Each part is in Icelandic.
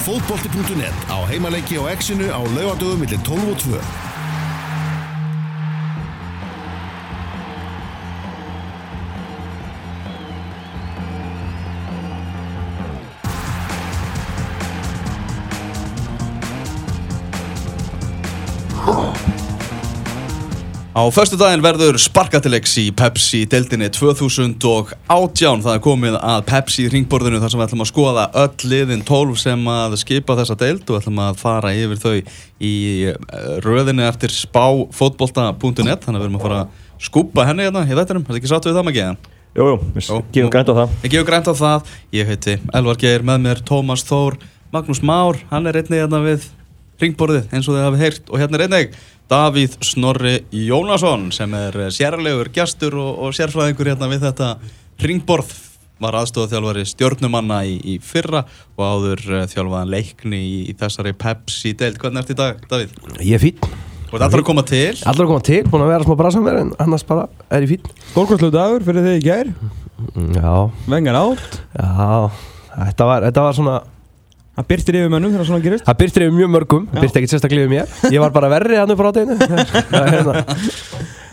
Fótbolti.net á heimaleiki á exinu á laugadögum millir 12 og 2. Á förstu daginn verður sparkatilegs í Pepsi deildinni 2018 það er komið að Pepsi ringborðinu þar sem við ætlum að skoða öll liðin 12 sem að skipa þessa deild og ætlum að fara yfir þau í eh, röðinu eftir spáfótbolta.net þannig að við erum að fara að skúpa henni hérna í þettinum, er þetta ekki sattu við það maður geðan? Jú, jú, við gefum grænt á það. Ég gefur grænt á það, ég heiti Elvar Geir með mér Tómas Þór, Magnús Már. Hann er einnig hérna við ringborðið eins og þið hafið heyrt. Og hérna er einnig Davíð Snorri Jónasson sem er eh, sérlegur gestur og, og sérfræðingur hérna við þetta ringborð var aðstofað stjórnumanna í, í fyrra og áður uh, þjálfaðan leikni í, í þessari Pepsi deild. Hvernig ert í dag, Davíð? Ég er fín Þú ert allra að koma til? Allar að koma til, búin að vera smá brasa með en annars bara er ég fín Stórkvæmslu dagur fyrir þig í gær. Já, Vengar átt. Já Þetta var, þetta var svona Það byrtir yfir mönnum þegar svona gerist. Það byrtir yfir mjög mörgum, það byrti ekkert sérstaklega yfir mér. Ég var bara verri hann upp á rátinu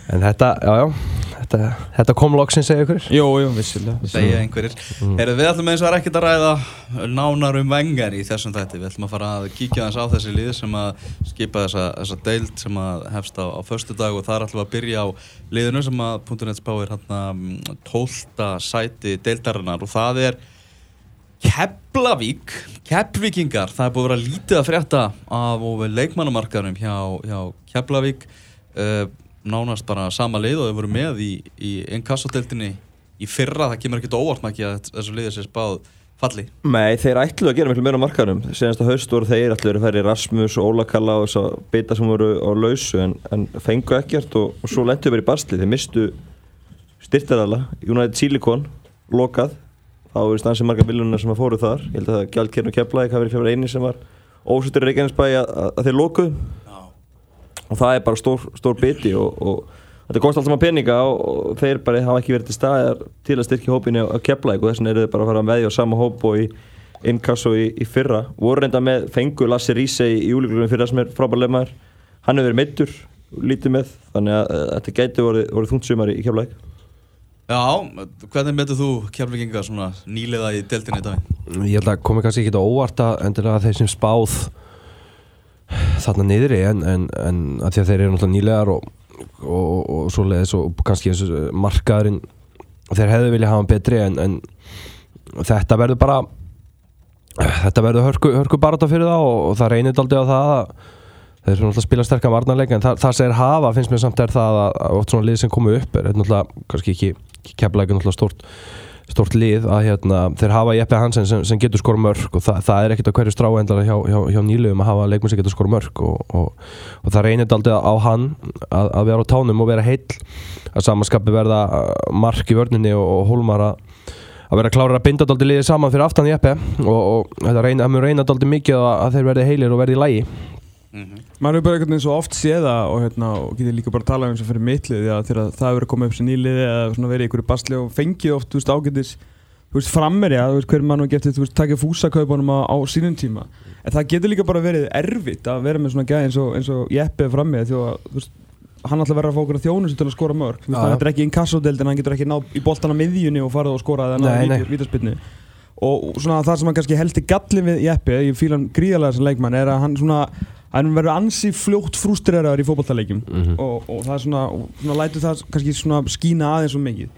En þetta, já, já Þetta, þetta kom loksins segja ykkur Jú, jú, vissilega, segja einhverjir. Mm. Við ætlum eins og er ekkert að ræða nánar um vengar í þessum þætti. Við ætlum að fara að kíkja þess á þessi lið sem að skipa þessa, þessa deild sem að hefst á, á förstu dag og þar ætlum við að byrja á liðinu sem að .net Keflavík, Keflvíkingar, það er búið að vera lítið að frétta af leikmannamarkarum hjá, hjá Keflavík. Uh, nánast bara sama leið og þau voru með í, í inkassodeildinni í fyrra, það kemur ekkert óvart makki að þessu liðið sér spáð falli. Nei, þeir ætluðu að gera miklu meira á markaðum Senast að haust voru þeir ætluðu að færi Rasmus og Ólakalla og þess að bita sem voru á lausu en, en fengu ekkert og, og svo lentuðu verið í basli Þeir mistu styrtaðala United Silicon, lokað þá er stansi marga miljónuna sem að fóru þar. Ég held að það gjaldkernu keflaði, það verið fyrir eini sem var ósuttur í Reykjanesbæ að, að, að þeir lokuðu. Og það er bara stór, stór biti og, og þetta kosti alltaf maður peninga og, og þeir bara hafa ekki verið til staðar til að styrkja hópinu að kepla og þess vegna eru þeir bara að fara með því á sama hóp og í inkasso í, í fyrra. Voru reynda með fengu Lasse Riese í júliklunum fyrra sem er frábærlega maður hann hefur verið meittur, lítið með þannig að uh, þetta gæti voru, voru þungt sumar í, keflaug Já, hvernig metur þú svona nýliða í deildinni í dag? Ég held að komi kannski ekki á óvart að endilega þeir sem spáð þarna niðri en, en, en að því að þeir eru náttúrulega nýlegar og, og, og, og svoleiðis og kannski markaðurinn þeir hefðu vilja hafa hann betri en, en þetta verður bara þetta verður hörku, hörku barata fyrir það og, og það reynir aldrei á það að þeir eru náttúrulega að spila sterkar varnarleik en það, það sem er hafa finnst mér samt er það að, að oft svona lið sem komu upp er náttúrulega kannski ekki, ekki keflaði náttúrulega stórt stórt lið að hérna, þeir hafa Jeppe Hansen sem, sem getur skor mörg og það, það er ekkert að hverju stráendala hjá, hjá, hjá nýluðum að hafa leikmenn sem getur skor mörg og, og, og það reynir aldrei á hann að, að vera á tánum og vera heill. Að samanskapi verða mark í vörninni og, og hólmar að að vera klárar að binda aldrei liðið saman fyrir aftan Jeppe og, þetta reyna aldrei mikið að, að þeir verði heilir og verði í lægi Maður hefur bara einhvern veginn svo oft séð það og, hérna, og getur líka bara að tala um eins og fyrir mittlið að þegar það hefur komið upp sem nýliði eða svona verið í einhverju basli og fengið oft veist, ágætis frammerja, hver mann og getið takja fúsakaupunum á, á sínum tíma. En það getur líka bara verið erfitt að vera með svona gæði eins og, eins og Jeppe frammið því að hann ætla að vera að fá okkur þjónu sem til að skora mörg já. þetta er ekki inkassodeld en hann getur ekki ná í boltana miðjunni og farið og skora vítaspinni og svona það sem hann kannski helsti gallin við Jeppe, ég fíla hann gríðarlega sem leikmann er að hann svona hann verður ansi fljótt frústreraður í fótballtaleikjum Mhm. og, og það er svona, og svona lætur það kannski svona skína aðeins svo mikið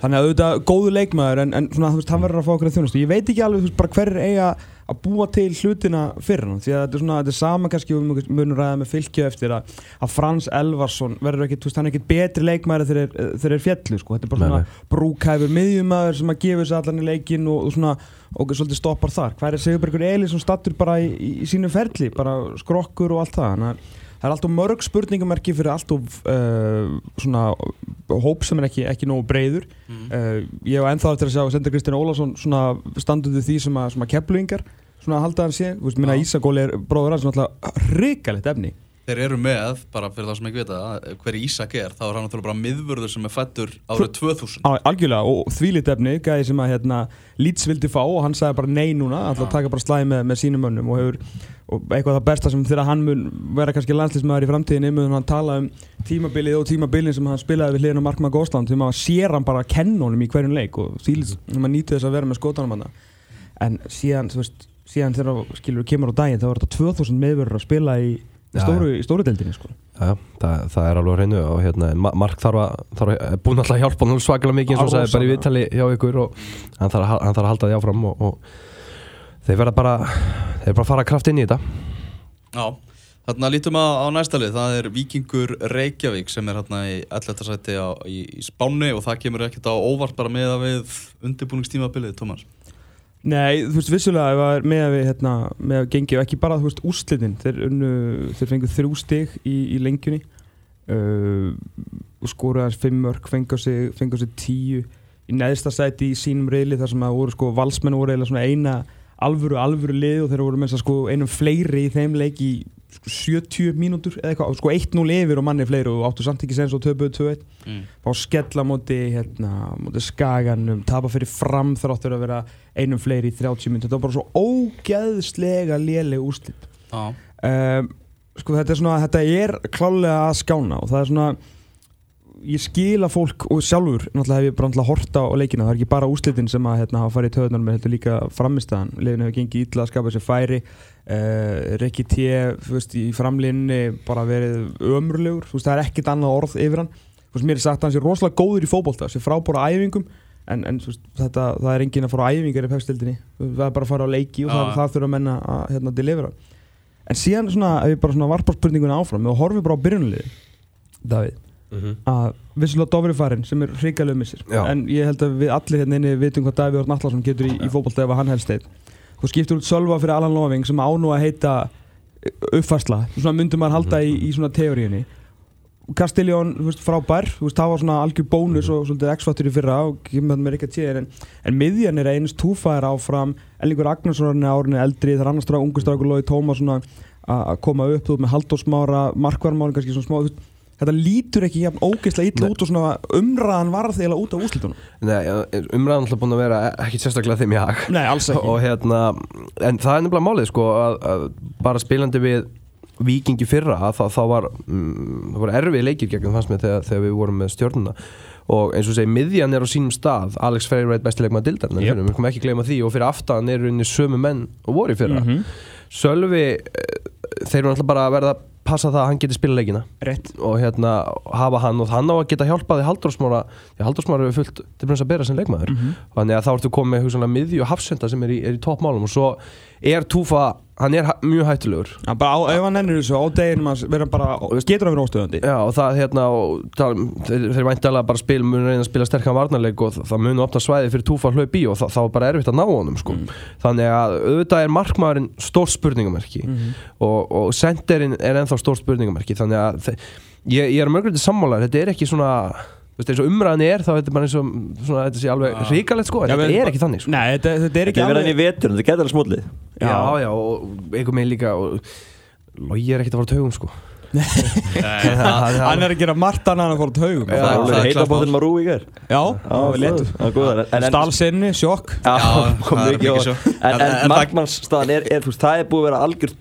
þannig að auðvitað góðu leikmaður en, en svona veist hann verður að fá okkur að þjónustu. Ég veit ekki alveg veist hver er eiga að búa til hlutina fyrir hann því að þetta er svona þetta er sama kannski munum- munum ræða með fylgju eftir að, að Frans Elvarsson verður ekki, þú veist hann er ekki betri leikmaður þegar þeir, eru fjallu sko. Þetta er bara Nei, svona brúkæfur miðjumæður sem að gefa sér allan í leikin og, og svona og svolítið stoppar þar. Hvað er Sigurbergur Elísson stattur bara í, í, í sínu ferli bara skrokkur og allt það þannig að það er alltaf mörg spurningamerki fyrir alltaf uh, svona hóp sem er ekki, ekki nógu breyður uh, ég hef ennþá eftir að sjá Sender Kristján Ólafsson svona standuðu því sem að, að kepluingar svona að halda hann sé, þú veist, minna Já. Ísagóli er bróður hans náttúrulega hrikalegt efni. Þeir eru með, bara fyrir það sem ekki vita það, hver Ísak er, þá er hann náttúrulega bara miðvörður sem er fættur árið 2000. Á, algjörlega og þvílít efni, gæði sem að hérna, Leeds vildi fá og hann sagði bara nei núna alltaf að taka bara slæði með, með sínum mönnum og hefur og eitthvað það besta sem þegar hann mun vera kannski landslýsmaður í framtíðinni mun hann tala um tímabilið og tímabilið sem hann spilaði við hliðin á Markma Gósland þegar maður sér hann bara kennónum í hverjum leik og þvílít, mm. maður nýtið þess að vera með skótanum hann en síðan, veist, síðan þegar skilur kemur á daginn þá er þetta 2000 meðverður að spila í, Já, stóru, í stóru deildinni sko. Já, það, það er alveg hreinu og hérna, Ma- Mark þarf að, þarf að er búinn alltaf að hjálpa hann svakalega mikið eins og Á, sagði bara í viðtali hjá ykkur og hann þarf að, hann þarf að halda því áfram og, og þeir verða bara þeir bara að fara kraft inn í þetta Já, þarna lítum að á næsta lið, það er Víkingur Reykjavík sem er hérna í 11. sæti á, í, í Spáni og það kemur ekkert á óvart bara með að við undirbúningstímabilið, Tómas. Nei, þú veist, vissulega ef það er með að við hérna, með að gengi og ekki bara, þú veist, úrslitin þeir, unnu, þeir fengu þrjú stig í, í lengjunni uh, og aðeins fimm mörg fengu á sig, sig tíu í neðsta sæti í sínum reyli þar sem að voru sko, valsmenn voru eiginlega svona eina alvöru, alvöru lið og þeir voru með sko einum fleiri í þeim leik í sko, 70 mínútur eða eitthvað, sko 1-0 yfir og manni fleiri og áttu samt ekki sens og töpuðu 2-1 Mm. fá skella móti, hérna, móti skaganum, tapa fyrir fram þráttur að vera einum fleiri í 30 minn þetta var bara svo ógeðslega léleg úrslit. Já, um, sko þetta er svona, þetta er klálega að skána og það er svona ég skil að fólk og sjálfur náttúrulega hef ég bara náttúrulega horta á leikina það er ekki bara úrslitin sem að hérna, hafa farið í töðunar með þetta líka framistæðan liðin hefur gengið illa að skapa sér færi uh, Rikki T í framlinni bara verið ömurlegur veist, það er ekkit annað orð yfir hann. Veist, mér er sagt að hann sé rosalega góður í fótbolta sé frábóra æfingum en, en veist, þetta, það er engin að fara á æfingar í pefstildinni það er bara að fara á leiki og Já. það, það þurfa menna að hérna, delivera en síðan svona, ef ég bara varpa spurninguna áfram og horfi bara á byrjunliði Davíð að vissulega Dofri farin sem er hrigalega missir. Já. en ég held að við allir hérna inni vitum hvað Davíð Orn Allarsson getur í, í fótbolta ef hann helst eitt þú skiptur út Sölva fyrir Alan Loving sem á nú að heita uppfærsla, svona myndum maður halda í, í svona teóriunni Castelljón, þú veist, frábær. Það var svona algjör bónus og svolítið x-faktur í fyrra og kemur þetta með ekki að sé en, en miðjan er eins túfæðir áfram. Ellingur Agnarsson er árinu eldri það er annars stráð, ungu strákur Lói svona að koma upp. Þú með Halldór Smára markvarmálin kannski svona smá þetta lítur ekki jafn ógeðslega Nei. út og svona umræðan varð eiginlega út af úslitunum Nei, umræðan alltaf búin að vera ekki sérstaklega þeim í hag Nei, alls ekki og hérna, en það er nefnilega málið sko að, að bara spilandi við vikingi fyrra að það, það var mm, það voru erfið leikir gegn fannst mér þegar, þegar við vorum með stjórnuna og eins og segi, miðjan er á sínum stað Alex Freyr veit besti leikmaður dildarinn Yep. við komum ekki gleyma því og fyrir aftan er rauninni sömu menn og voru í fyrra Mhm. Sölvi, eh, þeir eru alltaf bara að verða að passa það að hann geti spila leikina. Rétt. Og hérna hafa hann og hann á að geta hjálpaði Halldórsmára því Halldórsmára er fullt til brunns að bera sem leikmaður. Mhm. þannig að þá ertu komið með miðju og hafsenda sem er í, í toppmálum. Og svo er Túfa, hann er hæ- mjög hættulegur. Já, bara á, ef hann ennir þessu á deginum getur að vera óstöðandi. Já og það hérna og, það, þeir, þeir væntalega bara spil mun reyna að spila sterkan varnarleik og það, það mun opna svæði fyrir Túfa hlaup í og það, það var bara erfitt að ná honum sko. þannig að auðvitað er markmaðurinn stór spurningamerki og, og senderinn er ennþá stór spurningamerki. Þannig að ég, ég er mörgulegt sammálar, þetta er ekki svona þú veist, eins og umræðan er þá er þetta bara eins og svona, þetta sé alveg Já. hrikalegt sko, en þetta er ekki þannig sko. Nei, þetta, þetta er ekki Þetta er verið hann í vetur, þetta getur alveg smóllið já, já, og einhver megin líka og logi er ekkert að fara á taugum sko Hann er að gera margt annað en að fóra til haugum. Það er það. Alveg er heita klart bóttin maður rúi í gær. Já, það er góðar. En- en- Stalsinni, sjokk. Er. En, markmannsstaðan er, er, þú veist, það er búið að vera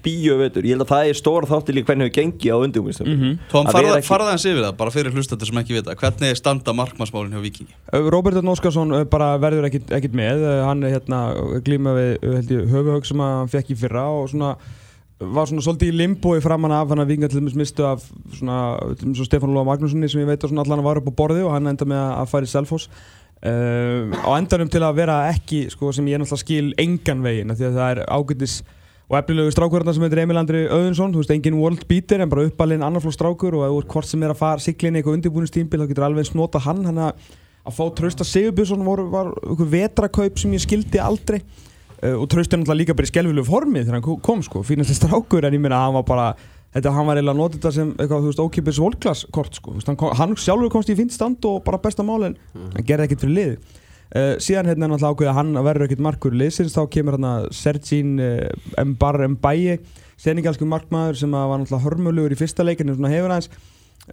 í vetur Ég held að það er stóra þáttir líka hvernig hefur gengið á mm -hmm. Tom, Að farða hans yfir það, bara fyrir hlustendur sem ekki vita. Hvernig standa markmannsmálinn hjá Víkingi? Robert Örn Óskarsson bara verður ekkit, ekkit með. Hann er hérna glíma við uh, held ég, höfuhög sem að hann fekk í fyrra og svona var svona svolítið í limboi framan af hann að vinga til dæmis mistu af svona, til dæmis svo Stefán Lóa Magnússoni sem ég veit að svona allan var upp á borði og hann enda með að- fara í Selfoss. Uh, á endanum til að vera ekki sko, sem ég náttúrulega skil engan veginn af því að það er ágætis og efnilegu strákurinn sem heitir Emil Andri Öðunsson þú veist, engin world beater en bara uppalinn annarflóð strákur og ef hvort sem er að fara siglinni eitthvað undirbúinustímbil þá getur alveg eins nota hann. Hann að, að fá Trausta Sigurbjörnsson var, var einhver vetrakaup sem ég skildi aldrei og Trausti er náttúrulega líka bara í skelvilegu formi þegar hann kom, sko, fínasti strákur en ég meina að hann var bara Þetta, hann var eiginlega að nota þetta sem eitthvað, þú veist, ókipis volklass kort, sko, hann, kom, hann sjálfur komst í fínt stand og bara besta mál en hann gerði ekkert fyrir liði uh, síðan hérna er náttúrulega ákveðið að hann verður ekkert markur liðsins þá kemur hérna Sergín uh, Mbar Mbæi seningalsku markmaður sem að var náttúrulega hörmulugur í fyrsta leikinu svona hefur aðeins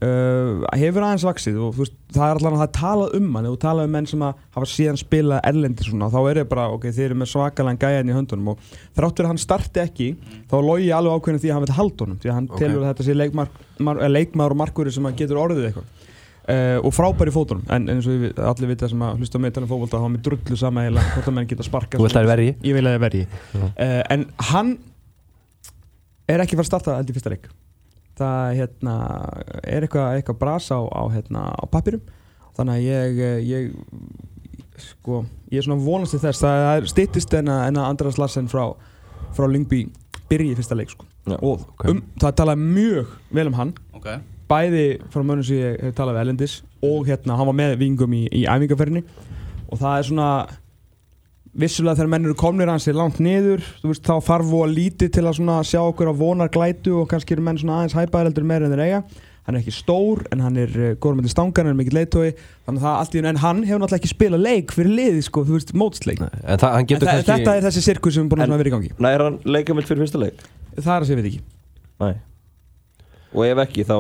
uh, hefur aðeins vaksið og veist, það er alltaf að tala um hann. Og tala um menn sem hafa síðan spilað erlendi svona, þá er það bara, ok, þeir eru með svakalega gæjan í höndunum og þráttur að hann starti ekki, þá logi ég alveg ákveðin því að hann vil halda honum, því að hann Ok. telur að þetta sé leikmar, eh, leikmaður og markuri sem getur orðið eitthvað. Uh, og frábær í fótunum. En eins og við, allir vita sem að hlusta mig tala um fótbolta þá er mér drullu sama heila hvort að menn geta sparkað Þú vilt að það hann er ekki það hérna, er eitthvað, eitthvað bras á, á, hérna, á pappirum þannig að ég, eh, ég sko, ég er svona vonast til þess það er styttist en að, en að Andras Larsen frá, frá Lyngby byrji í fyrsta leik sko. Já, og ok. um, það talaði mjög vel um hann Ok, bæði frá mönnum sem ég hef talað við Elendis og hérna, hann var með vingum í, í æfingarferðinni og það er svona vissulega þegar menn eru komnir hans er langt niður, þú veist, þá þarf og lítið til að sjá okkur á vonar glætu og kannski eru menn svona aðeins hæpaðir heldur meira en þeir eiga. Hann er ekki stór en hann er uh, góður með til stangan, hann er mikill leitói þannig að það allt í einu, en hann hefur náttúrulega ekki spilað leik fyrir liði, sko, þú veist, mótsleik. En En það, hann getur það, kannski þetta er þessi sirkus sem er búin að En- svona vera í gangi. Nei, er hann leikamild fyrir fyrsta leik? það er að sé við ekki, Nei. Og ef ekki þá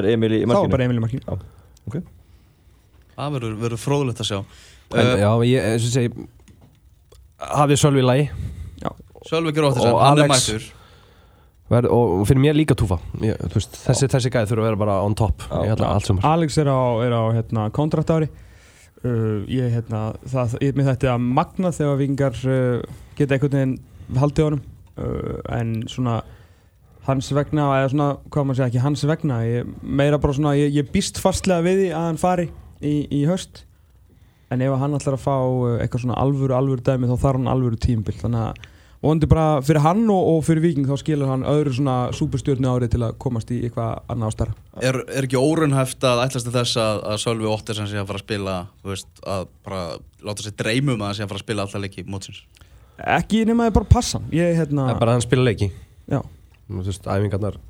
er Emil í þá markinu. er bara Emil í markinu. Það verður, verður fróðulegt að sjá. En, uh, Já, ég, eins og segi Hafið Sölvi í lagi? Sölvi Gróttis, Og hann er Alex- mættur. Verð, og fyrir mér líka túfa. Ég, veist, þessi, þessi gæði þurfa að vera bara on top Já. sem Alex er á, er á hérna, kontrakt ári uh, ég hérna það, ég, með þetta að magna þegar vingar uh, geta einhvern veginn haldið honum. Uh, en svona hans vegna, eða svona, hvað maður segja ekki hans vegna, ég, meira bara svona ég, ég býst fastlega við því að hann fari í, í höst en ef hann ætlar að fá uh, eitthvað svona alvöru, alvöru dæmi þá þarf hann alvöru tímbil þannig að vondi bara fyrir hann og, og fyrir Viking þá skilur hann öðru svona superstjórnu árið til að komast í eitthvað annað ástæra er, er ekki órunhæft að ætlast til þess að, að Sölvi Óttersen sé að fara að spila þú veist, að bara láta sér dreymum að hann sé að fara að spila alla leiki mótsins? Ekki nema að bara passa ég hérna Það er bara að hann spila leiki. Já. Þú veist, æfingarnar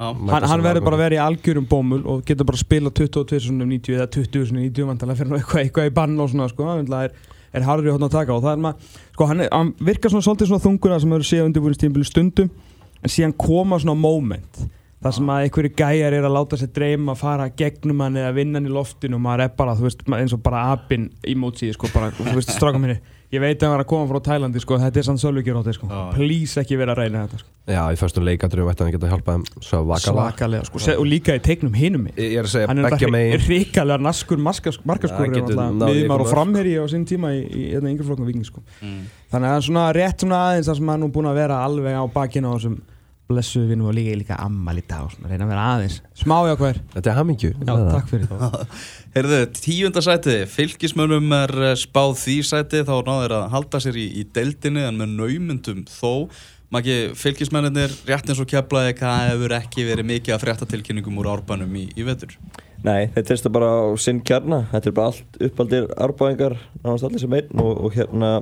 hann, hann verður bara að vera í algjörum bómul og getur bara að spila 22 sinni 90 eða 20 sinni 90 vantarlega fyrir eitthvað, eitthvað í bann og svona sko, hann er, er harður í hóttan að taka og það er maður, sko hann, er, hann virkar svona svolítið svona þunguna sem eru séð undirbúinistímbili stundum en síðan koma svona moment þar sem að einhverju gæjar er að láta sér dreyma að fara gegnum hann eða vinna hann í loftinu og maður er bara, þú veist, eins og bara apinn í mótsíði, sko, bara, þú veist, stráka minni ég veit að hann var að koma frá Tælandi, sko, þetta er sann sölvíkjur á þetta, sko, Já. please ekki vera að reyna þetta, sko, Já, í fyrstum leikandru vætti hann geta hjálpað þeim svo vakalega svakalega, sko, Se- og líka í teiknum hinum. Mig Ég er að segja hann er beggja megin. náttúrulega ríkalega naskur markaskur Ja, hann getur náð í miðjumar og framherji á sín tíma í, í, í yngreflokknum viking sko. mm. þannig að það er svona rétt svona aðeins það sem hann er nú búin að vera alveg á bakinu á þessum blessu vinnu og líka líka ammal í dag og svona. Reyna að vera aðeins smá jákvæður Þetta er hamingju. Já, takk fyrir. það Heyrðu, tíunda sæti, fylgismönnum er eh, spáð því sæti þá náður að halda sér í, í deildinni en með naumundum þó. Maki, fylgismennir rétt eins og keflaði hvað hefur ekki verið mikið að frétta tilkynningum úr árbænum í, í vetur. Nei, þeir treysta bara á sinn kjarna. Þetta er bara allt uppaldir árbæðingar nánast allir sem einn og, og hérna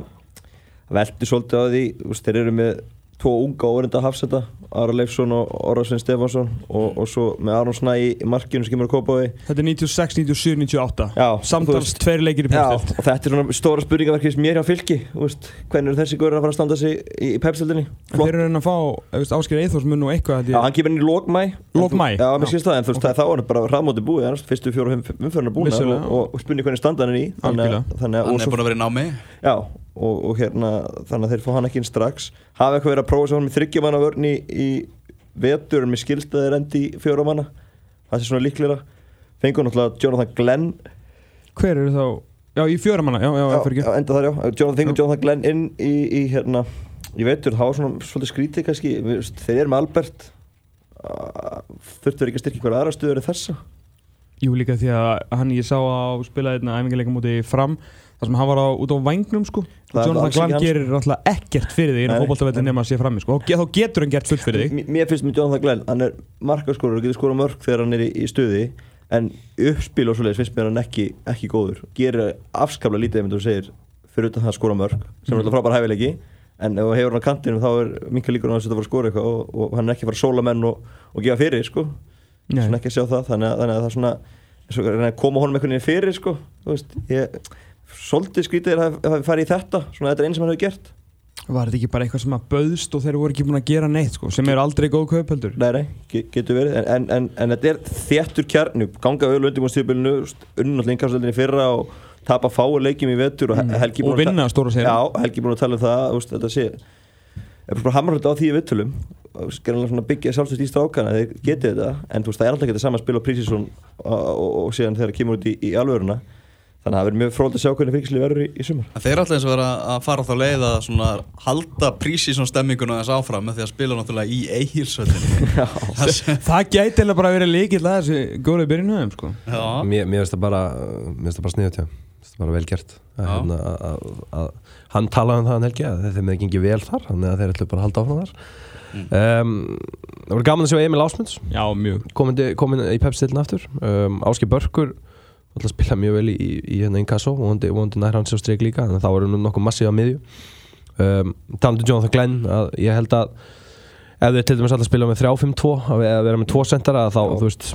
veldi svolítið á því. Þeir eru með tvo unga órinda hafsenda Ara Leifsson og Orasvein Stefansson og, og svo með Aron Snæ í markinu sem kemur að kópa á því þetta er 96, 97, 98 Já, samtals veist- tveir leikir í Já, pepstöld og þetta er svona stóra spurningaverkið sem ég er hjá fylki þú veist, Hvernig eru þessi góður að fara að standa sig í, í pepsildinni? þeir eru reyna að fá Ásker Eithors mun nú eitthvað Já, hann kemur inn í lók mæ Lok maí? Já, mér skilst það, en þú veist, þá er hann bara hraðmóti búið annars fyrstu fjóru og búin Vissulega. og, og, og spurning hvernig standa hann er í þannig, að- Að- og er að og, hérna þannig að þeir fá hann ekki inn strax. Hafa eitthvað verið að prófa sér hann með þryggjumanna vörn í, í vetur að þeir endi í fjóra manna. Það sé svona líklega fengur náttúrulega Jonathan Glenn. Hver eru þá? Já í fjöramanna já já, já, enda þar já, Jonathan, fengur Jonathan Glenn inn í, í hérna í vetur, það var svona svolítið skrítið kannski. Þeir eru með Albert. Þurftu þeir ekki að styrkja hverja aðra stuður en þessa? Jú líka því að hann ég sá á spila einna æfingarleika múti fram þar sem hann var á, út á vangnum sko Glenn hans. gerir alltaf ekkert fyrir þig inn á nei. nema að sé frammi sko og ge- þá getur hann gert fullt fyrir þig Mér finnst með Jonathan Glenn, hann er markaskorur og getur skorað mörg þegar hann er í, í stuði en uppspil og svoleiðis finnst mér hann ekki, ekki góður gerir afskaplega lítið ef þú segir fyrir utan það að skora mörg sem er alltaf frábær hæfileiki en ef þú hefur hann á kantinum þá er minka líkur þess að fara að skora eitthvað og, og hann er ekki að fara að sóla menn og, og gefa fyrir sko. Svona ekki að sjá það þannig að, þannig að það er svona að koma honum veginn fyrir sko. Veist, ég, svolítið skrítið að hafa farið í þetta svona þetta er einn sem hann hefur gert. Var þetta ekki bara eitthvað sem að bauðst og þeir voru ekki búin að gera neitt sko, sem eru aldrei góð kaupöldur Nei, nei, ge- getur verið en, en, en, en þetta er þéttur kjarnu ganga auðvitað undir múin stíðbylunu unnum alltaf innkastöldinni fyrra og tapa fáu leikjum í vetur og mm. Helgi Og vinna stóra sér Já, Helgi búin að tala um það úst, þetta sé hluti á því gerðanlega svona byggja sjálfstöðst í strákana þeir getið þetta, en veist það er alltaf ekki þetta sama að spila á Prísísson og, og, og síðan þegar það kemur út í, í alvöruna þannig að það verður mjög fróld að sjá hvernig fylgisli verður í, í sumar. En Þeir alltaf eins og vera að fara þá leið að svona halda prísísson stemminguna þess áfram með því að spila náttúrulega í eigilsvöldinni Það gæti eða bara verið líkill að þessi góðlega byrjun höfum sko. Já, Mér, mér finnst það bara bara sniðut, Mér finnst það bara vel gert. Að, hérna, að, að, að, hann talaði um það hann helgi að þeim hefði gengið vel þar þannig að þeir ætlu bara að halda áfram þar. Um, Það voru gaman að sjá Emil Ásmunds. Já, mjög. Komin, komin í pepstilin aftur. Um, Áski Börkur alltaf spila mjög vel í, í, í hérna Inkasso og vondi, vondi nær hans á streik líka þannig að það voru nú nokkuð massíð á miðju. Um, talandi um Jonathan Glenn að ég held að ef þið til dæmis alltaf spila með 3-5-2 að ve- að vera með 2 sendara þá þú veist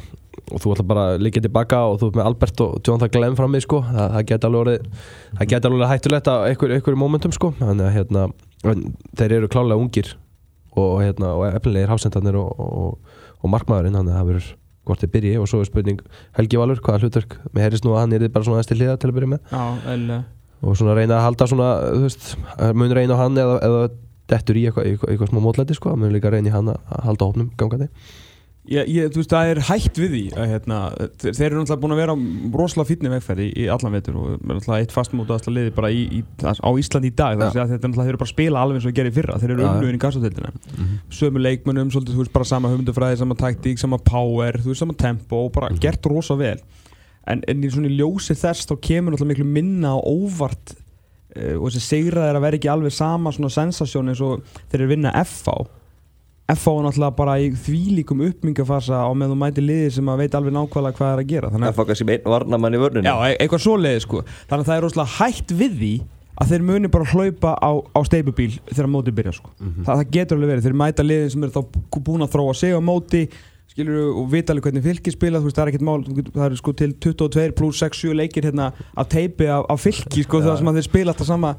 og þú ætla bara að liggja tilbaka og þú með Albert og Jonathan Glenn frammi sko. Það, það geti alveg orðið það geti alveg hættulegt einhver, einhverjum momentum sko. Þannig að hérna þeir eru klálega ungir og, hérna, og efnilegir hafsendarnir og, og, og markmaðurinn þannig að það verður hvort þeir byrji og svo er spurning Helgi Valur, hvaða hlutverk mér heyrðist nú að hann er bara svona aðeins til hliða til að byrja með? Já, og svona reyna að halda svona veist, mun reyna á hann eða, eða dettur í eitthvað, eitthvað, eitthvað smá mótlæti sko, mun líka reyna í hann að halda hópnum gangandi Ég, ég, þú veist, það er hægt við því að, hérna, þeir, eru náttúrulega búin að vera rosalega fínni vegferð í, í allan veitur og náttúrulega eitt fastmóta aðsla liði bara í, í, á Íslandi í dag. Þess að þetta er náttúrulega, þeir eru bara að spila alveg eins og í fyrra. Þeir eru já. umlugin í gassatöldina sömu leikmönnum, svolítið, þú veist, bara sama hugmyndufræði sama taktík, sama power, þú veist, sama tempo og bara gert rosa vel. En, en í svona ljósi þess þá kemur náttúrulega miklu minna á óvart uh, og þessi sigrað er að vera ekki alveg sama svona sensasjón eins og þeir eru vinna FH FH er náttúrulega bara í þvílíkum uppmyngafasa á með þú mæti liði sem að veit alveg nákvæmlega hvað er að gera. Þannig Það fá kannski með einn varnamann í vörninu Já, e- eitthvað svoleiði sko. Þannig að það er rosalega hægt við því að þeir muni bara hlaupa á, á steipubíl þegar mótið byrja sko. Það, það getur alveg verið, þeir mæta liðin sem eru þá búin að þróa sig á móti skilur og vita alveg hvernig fylki spila þú veist það er ekkert mál, það er sko til 22 pluss 6-7 leikir hérna af teipi af, af fylki sko það sem að þeir spila alltaf sama,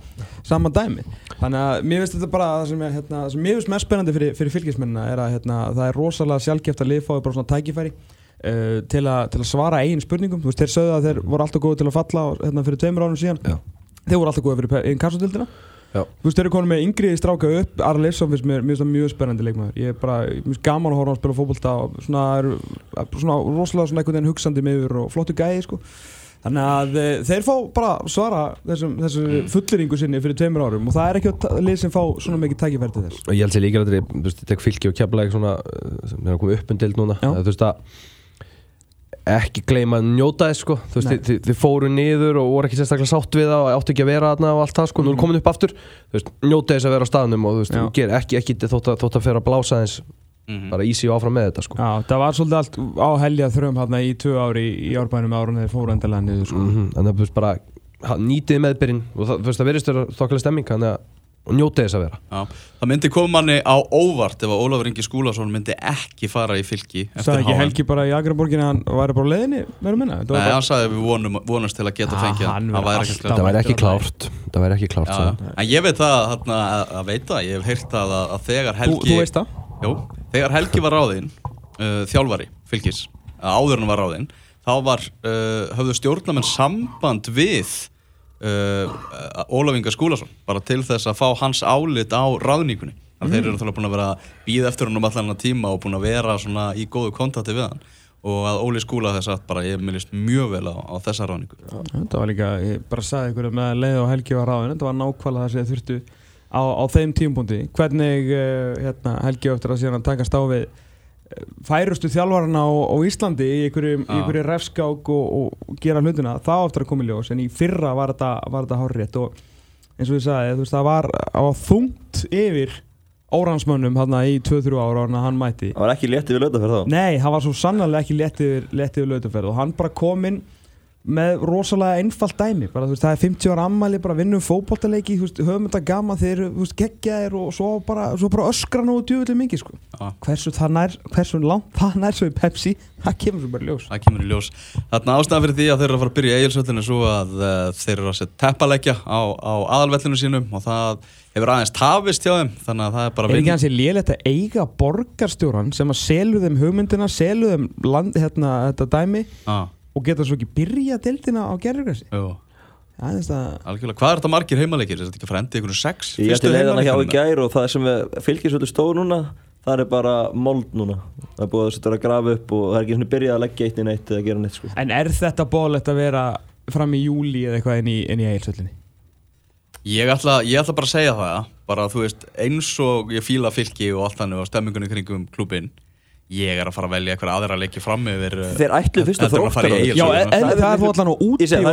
sama dæmi. Þannig að mér finnst þetta bara það sem, er, hérna, sem mér finnst mest spennandi fyrir, fyrir fylkismennina er að hérna, það er rosalega sjálfgeft að lið fái bara svona tækifæri uh, til, a, til að svara eigin spurningum. Þú veist þeir sögðu að þeir voru alltaf góði til að falla hérna, fyrir tveimur árum síðan. Já. þeir voru alltaf góði fyrir einn kassutildina Já. þú veist þeir eru konum með yngri stráka upp Arla Leifsson finnst mér, það mjög spennandi leikmaður. Ég er bara, mér finnst gaman að horfa á að spila fótbolta og svona, er, svona rosalega svona einhvern veginn hugsandi meður og flottu gæði sko. Þannig að e, þeir fá bara svara þessum, þessu fulleringu sinni fyrir tveimur árum og það er ekki að lið sem fá svona mikið tækifæri til þess. Og ég held sér líka að þetta er tek fylki og kefla svona uh, sem er að koma upp um dild núna. Já. þú veist að ekki gleyma að njóta þess sko þú veist þið, þið, þið fóru niður og voru ekki sérstaklega sátt við það og áttu ekki að vera þarna og allt það sko nú er komin upp aftur þú veist njóta þess að vera á staðnum og þú veist þú ger ekki ekki þótt að, þótt að fyrir að blása þess Mhm. bara ísi og áfram með þetta sko Já, það var svolítið allt á helja þröm hérna í tvö ári í árbænum árun þegar fóru endalega niður sko. mm -hmm. þannig að þú veist bara nýtið meðbyrinn og það, þú veist það verðist að og njóta þess að vera. Já, það myndi koma manni á óvart ef að Ólafur Ingi Skúlason myndi ekki fara í fylki eftir Sagði ekki HM. Helgi bara í Akraborgin að hann væri bara á leiðinni, verður minna? Þetta var Nei, bara- hann sagði að við vonum, vonast til að geta Ah, fengið það væri ekki klárt. það væri ekki klárt hann. en ég veit það þarna, að, að veit það, ég hef heyrt að, að þegar Þú, Helgi þú veist það? Jú, þegar Helgi var ráðinn uh, þjálfari fylgis, að áður en hann var ráðinn þá var, uh, höfðu stjórnamenn samband við uh, Ólaf Inga Skúlason bara til þess að fá hans álit á ráðningunni. Þannig að þeir eru náttúrulega búin að vera að býða eftir hann um allan tíma og búin að vera svona í góðu kontakti við hann. Og að Óli Skúla þess að bara ég minnist mjög vel á, á þessa ráðningu. Þetta var líka, ég bara sagði ykkur með að leið og Helgi var ráðin Þetta var nákvæmlega það sem þurftu á, á þeim tímpunkti Hvernig uh, hérna, Helgi á eftir að síðan að takast á við færustu þjálfarana á, á Íslandi í einhverju, Já. einhverju refskák og, og gera hlutina, það á eftir að koma í ljós. En í fyrra var þetta, þetta hárrétt og eins og ég sagði, þú veist, það var, það var þungt yfir óransmönnum hérna í 2-3 ára ára hann mæti Það var ekki létti við fyrir þá? Nei, hann var svo sannarlega ekki létt yfir, létt yfir lautaferð og hann bara kom inn með rosalega einfalt dæmi. Bara, veist, það er 50 ára ammæli, bara vinnum veist, höfum þetta þú veist, geggjaðir og svo bara, svo bara öskra nú djúvillig mikið, sko. Já. hversu nær, hversu langt það nær svo í Pepsi, það kemur svo bara ljós. Það kemur í ljós. Þarna ástæðan fyrir því að þeir eru að fara að byrja í eigilsvöllinu svo að uh, þeir eru að setja teppalegja á, á aðalvellinu sínum og það hefur aðeins tafist hjá þeim þannig að það er bara Er ekki hans í lélegt að eiga borgarstjóran sem að selur þeim hugmyndina, selur þeim land, hérna, þetta dæmi? Já, og geta svo ekki byrja deildina á gerðurgræsi? er algjörlega. Hvað er þetta margir heimaleikir? Er þetta ekki frendi ykkur sex? Ég ætti fyrstu leiðana hjá í heimaleikirnir? gær og það sem fylgisvöldu stóð núna það er bara mold núna það er búið að setja að grafa upp og það er ekki svona byrjað að leggja eitt í neitt eða gera neitt sko. En er þetta bólett að vera fram í júli eða eitthvað inn í, inn í eigilsöllinni? Ég ætla, ég ætla bara að segja það bara þú veist, eins og ég fíla fylki og allt þannig og stemmingunni kringum klubin ég er að fara að velja eitthvað aðra leiki fram yfir uh, Þeir ætlu fyrst að í þróttar Já, Egilsvöllina. en, Það er miklu- allan á úti og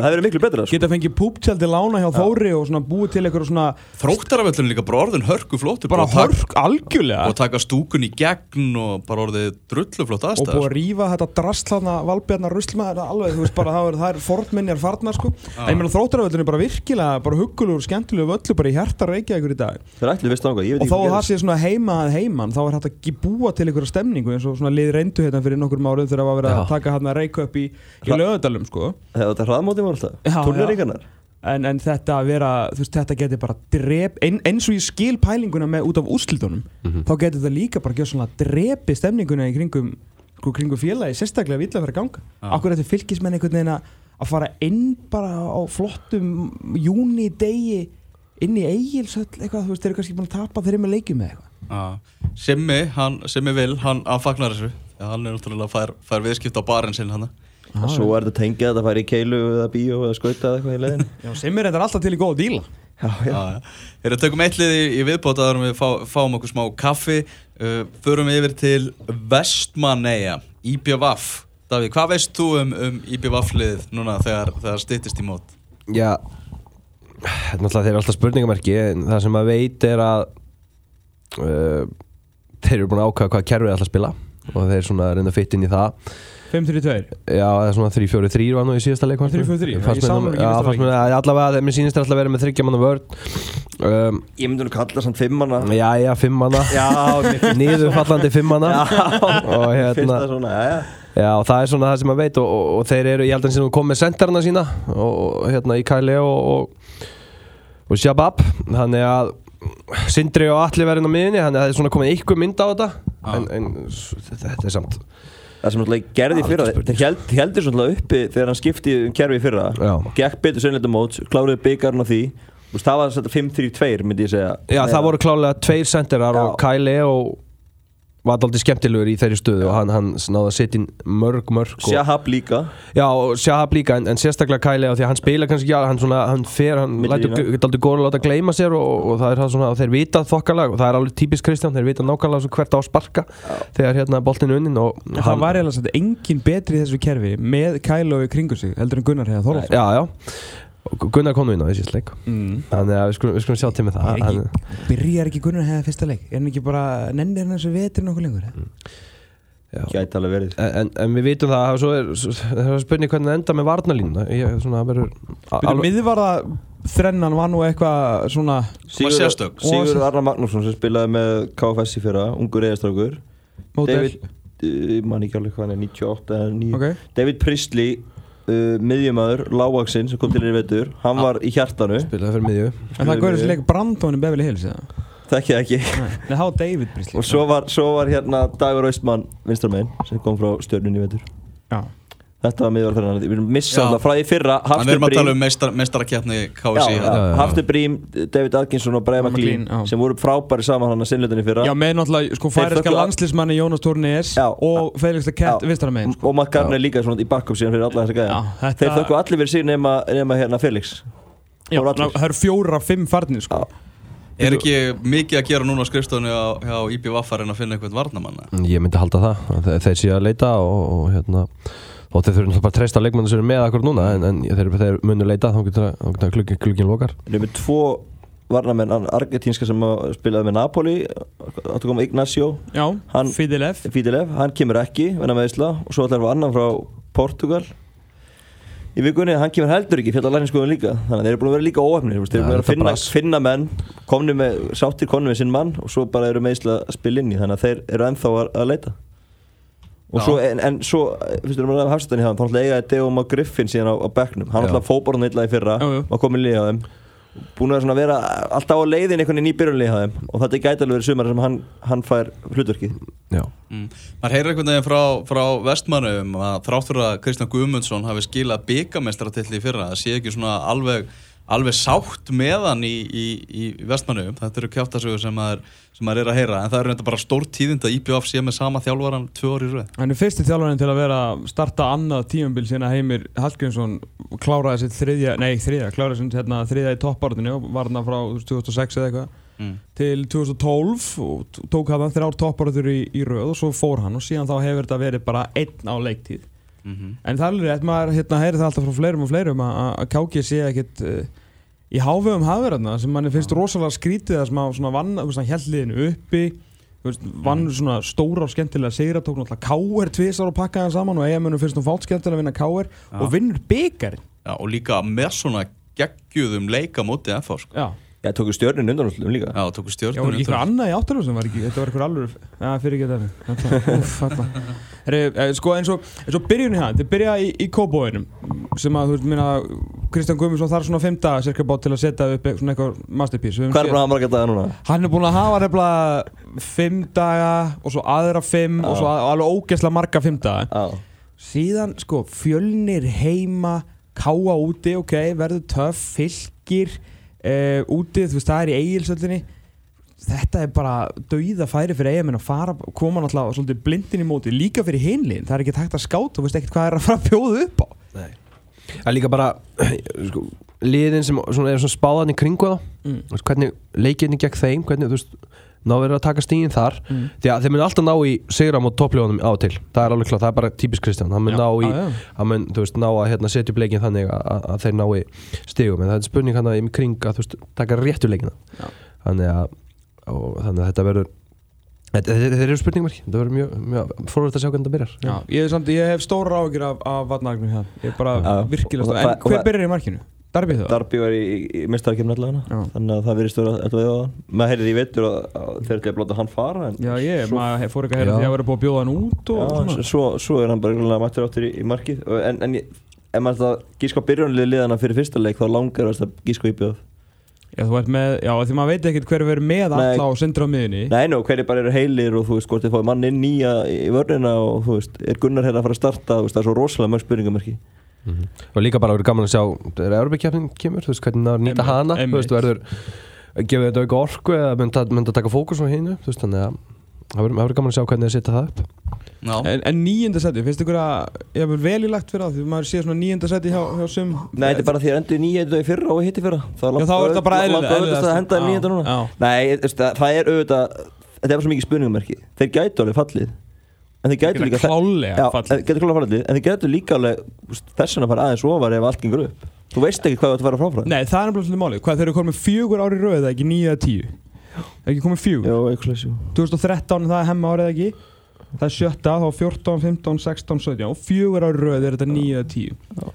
það verið miklu betra sko. geta fengið púptjaldi lána hjá Þóri og svona búið til eitthvað svona Þróttarafellin líka bara orðin hörku flottur bara að hörk algjörlega. Og taka stúkun í gegn og bara orðið drulluflott og búið að aðstæður rífa þetta drastlaðna valbjarnar ruslmaður alveg, þú veist bara það er, fornminjar farnar sko. En ég meina þróttaröðlun er bara virkilega bara huggulegur, skemmtilegur völlu bara í hjarta reykja ykkur í dag. Og að hvað það sé svona heima að heiman þá er hægt að búa til einhverja stemningu eins og svona lið reyndu hérna fyrir nokkur árið þegar það var verið að taka hann að reyka upp í, í lögadalum sko Þetta hraðmóti var alltaf, Já, turneringarnar en, en þetta að vera, þú veist, þetta geti bara drep, ein, eins og ég skil pælinguna með út af úrslitunum, þá geti þetta líka bara gjör svona drepi stemninguna í kringum, sko, kringum félagi, sérstaklega vilja að vera að ganga. Já. Akkur þetta fylgismenn einhvern veginn að að fara inn bara á flottum júni degi inn í eigilsöll eitthvað, þú veist, þeir eru kannski búin að tapa þeir eru með leikjum með eitthvað. Simmi, hann, Simmi vil, hann að fagnar þessu. Hann er náttúrulega fær, fær viðskipt á barinn sinn hann Svo er þetta tengið að þetta færi í keilu eða bíó eða skauta eða eitthvað í leiðin Já, sem er þetta alltaf til í góða díla. Já, já. Við erum tökum eitt lið í, í viðbót að við fá, fáum okkur smá kaffi. Uh, Förum yfir til Vestmanneia, IBVF Davíð, hvað veist þú um, um IBVF liðið núna þegar, þegar styttist í mót? Já þetta er náttúrulega þeir eru alltaf spurningamerki en það sem maður veit er að uh, þeir eru búin að ákvæða hvað kerfið ætla að spila og þeir svona að fitt inn í það. 5-3-2. Já, það er svona 3-4-3 var nú í síðasta leik fannst mér. 3-4-3, já, Fannst ég sá mér- fyrsta að allavega, mér sýnist þeir alltaf að vera með þryggja manna vörn. Um, Ég myndi nú kalla samt fimmana Já, já, fimm manna. Já, mér Niðurfallandi fimm manna. Og hérna finnst það svona, já, já. Já, og það er svona það sem maður veit og, og, og þeir eru, ég held að þeir komið með sentarna sína og, og hérna í Kæli og, og, og Shabab. Þannig að Sindri og Alli verðin á miðinni þannig að það er svona komið ykkur mynd á þetta. En, en s- þetta er samt Það sem náttúrulega gerði í fyrra, þeir held, heldur svona uppi þegar hann skipti um kerfi í fyrra. Já. og gekk betur sennleita móts, kláruði byggarinn á því. Það var þetta 5-3-2 myndi ég segja. Já, það voru klálega tveir senterar Já. og Kæli og var aldrei skemmtilegur í þeirri stöðu og hann, hann náði að setja inn mörg, mörg og, Shahab líka. Já, og Shahab líka, en, en sérstaklega Kæli því að hann spila kannski ekki, alveg, hann svona, hann fer, hann lætur aldrei góður að láta gleyma sér og, og það er það svona, og þeir vita þokkalag og það er alveg típisk Kristján, þeir vita nákvæmlega hvert á að sparka þegar hérna boltinn er unnin og En það var eiginlega engin betri í þessu kerfi með Kælo í kringu sig heldur en Gunnar hefði Þorvaldsson. Já, já, og Gunnar kom nú inn á þessi sleik Mm. þannig að við skulum, við skulum sjá til með það Er hann, ekki, byrjar ekki Gunnar hefði fyrsta leik? Er hann ekki bara, nennir hann þessu vetur nokkuð lengur? já. Gæti alveg verið En, en, við vitum það, svo er, svo, það er spurning hvernig það enda með varnalínuna ég, svona, það verður Byrju, miðvarða þrennan var nú eitthvað svona? Sigur Arnar Magnússon sem spilaði með KFS í fyrra, ungur eðastrákur David, uh, man ekki alveg hvað hann er, 98 eða 9 Ok. David Priestley uh, miðjumæður, lágvaksinn sem kom til í vetur hann var í hjartanu. Spilaði fyrir miðju. En það gaurið sem leik Brandon í Beverly Hills eða? þekki það ekki. Nei, það var David Brisley og svo var, svo var hérna Dagur Austmann vinstramenn sem kom frá stjörnunni í vetur. Já þetta var miðvar fyrir hann. Við erum Já. missað það frá því fyrra. Hann Hafstur erum að tala um meistar, meistarakefni Já, KSI já, já, já. Hafstur Brím, David Atkinson og McLean já. sem voru frábæri saman hann að sinnlutinni fyrra. Já, með náttúrulega, sko, Þeir færiska landslismanni Jónas Tornes Já. og Felix the Cat vinstra megin, sko. Og Matt Garner líka svona í backup síðan fyrir alla þessa gæða Já, þetta- þeir þökku allir fyrir sig nema, nema hérna Felix. Já, það eru fjóra, fimm farnir, sko. Er ekki mikið að gera núna á skrifstofunni á, hjá IBVF en að finna eitthvað varnamanna? Ég myndi halda það, þeir, þeir séu að leita og, og hérna og þeir þurfum bara að treysta leikmannu sem eru með akkur núna en, en þeir, þeir munu leita þá getur það klukkinn klukkin lokar. Við með tvo varnamenn argentínska sem að spilaði með Napoli áttu koma Ignacio. Já, Hann- Fidelef Fidilev, hann kemur ekki venna með Ísla og svo ætlar við annan frá Portugal. Í vikunni hann kemur heldur ekki fjalla lækningsskoðun líka þannig að þeir eru búin að vera líka óöfnir þeir eru Ja, búin að finna, finna menn komni með, sáttir komni með sinn mann og svo bara eru meðislega að spila inn í þannig að þeir eru ennþá að, að leita. Svo, en, en svo fyrst erum við að hafstæðan í hann, þá eigaði Deoma Griffin síðan á, á bekknum, hann náttúrulega fóborðan illa í fyrra, var komin líka á þeim. Búin að vera alltaf á leiðin einhvern veginn í byrjunlíði á þeim. Og þetta gæti alveg verið sumar sem hann, hann fær hlutverkið. Já, Mm. maður heyrir einhvern veginn frá, frá vestmannum að þráttur að Kristján Guðmundsson hafi skilað byggamestratilli í fyrra það sé ekki svona alveg alveg sátt með hann í, í, í vestmannum, þetta eru kjáttasögur sem maður, er að heyra, en það er reynda bara stór tíðind að IBF sé með sama þjálfaran tvö orði röð. Hann er fyrsti þjálfarinn til að vera starta annað tímambil síðan að Heimir Hallgrímsson kláraði sitt þriðja, nei þriðja, kláraði sitt hérna, þriðja í toppártunni og var hann frá þú veist, 2006 eða eitthvað mm. til 2012 og tók hann þrjár toppártur í, í röð og svo fór hann og síðan þá hefur þetta verið bara einn á leiktíð. Mm En það er alveg maður hérna, heyri það alltaf frá fleirum og fleirum að, að- að Káki sé ekkit uh, í hávegum hafverðarna sem manni finnst rosalega skrítið að svona vann, þú veist, hann held liðinu uppi þú veist, vann svona stóra og skemmtilega sigra, tók náttúrulega Káer tvisar og pakkaði hann saman og eigamönnum finnst hún fált skemmtilega að vinna Já. og vinnur byggarinn Já, og líka með svona geggjuðum leika móti FH sko. Já, Já, tóku stjörnin undanústlum líka. Já, tóku já, stjórnum var ekki eitthvað annað í sem var ekki, þetta var eitthvað alveg, já, fyrir ekki þetta þetta, þetta Heri, eh, sko eins og, eins og byrjun í hann, þið byrja í, í Kóbóinum sem að, þú veist, minna Kristján Guðmundsson þarf svona fimm daga cirka bát til að setja upp eitthvað- svona eitthvað masterpiece. Hvað er búin að hafa marga daga núna? Hann er búinn að hafa nefnilega fimm daga og svo aðra fimm og Já. svo að, alveg ógeðslega marga fimm daga. Já, síðan sko fjölnir heima káa úti, ok, verður töff fylgir uh, úti, þú veist, það er í eigilsöllinni þetta er bara dauða færi fyrir eigamenn að fara, koma náttúrulega svolítið blindin í móti, líka fyrir hinlinn það er ekki hægt að skáta, þú veist ekkert hvað er að fara að bjóða upp á. Það er líka bara sko, liðin sem svona, er svona spáðan í kringu mm. Hvernig leikinni gegn þeim hvernig, þú veist, ná verður að taka stíðin þar. Mm. því að þeir mun alltaf ná í sigra mot toppljóðunum á til, það er alveg klart, það er bara típisk Kristján, hann mun ná í já. hann mun, þú veist, ná að hérna, setja upp leikin þannig að, að, að þeir ná í stigum. En það er spurning hann að í kring að þú veist, taka réttu leikina. Þannig að, og, þannig að þetta verður þetta, þeir, eru spurningmarki þetta verður mjög, mjög fórvært að sjá hvernig þetta byrjar. Já, ég, er samt, ég hef stóra áhyggjur af, af vatnagnum hér Ég er bara virkilega stóra það- En hver það- byrjar í markinu? Darby það? Darby var í, í, í mestarkefni allavega þannig að það virðist vera alltaf við á hann. Maður heyrði í vetur að, að þeir til að blóta hann fara en Já, ég, svo, maður fór ekki að heyra því að vera búið að bjóða hann út og já, svo, svo er hann bara mættur áttur í, í markið. En, en ef maður ætla að gíska á byrjunlið liðana fyrir fyrsta leik þá langar það að gíska á íbjöð Já, þú ert með, já, því maður veit ekkert hver verður með Nei. alla og sindra á miðunni Nei, nú, hverju bara eru heilir og þú veist hvort þið fáið mann inn nýja í vörnina og þú veist, er Gunnar hérna að fara að starta þú veist, það er svo rosalega mörg spurningamarki og líka bara verður gaman að sjá þegar Európa-kjapnin kemur, þú veist hvernig það er að nýta hana? Þú veist, verður gefur þetta auka orku eða mynda, mynda taka fókus á hinu? Þú veist, þannig að það verður það gaman að sjá hvernig það setja það upp. Já, En, en níunda seti, finnst ykkur að ég hef vel í lagt fyrir það, því maður sé svona níunda seti hjá, hjá sum? Nei, þetta er bara því að endur nýja þetta í fyrra og hitti fyrra. Það Já, þá er þetta bara að já. Nei, þú það það er auðvitað Þetta er bara svo mikið spurningamarki Þeir gætu alveg fallið En gætu Geta líka fallið. En þeir gætu líka alveg þú veist, Þess vegna að fara aðeins ofar ef allt gengur upp. Þú veist ekki hvað þú ætti að fara fráfram Nei, það er svolítið málið, hvað þeir eru komið fjögur ári rauð eða ekki eða tíu? Er ekki komið fjögur? Já, eitthvað slessu 2013 það er hemma árið ekki? Það er sjötta, þá 14, 15, 16, 17 og fjögur ári rauð er þetta eða tíu. Já.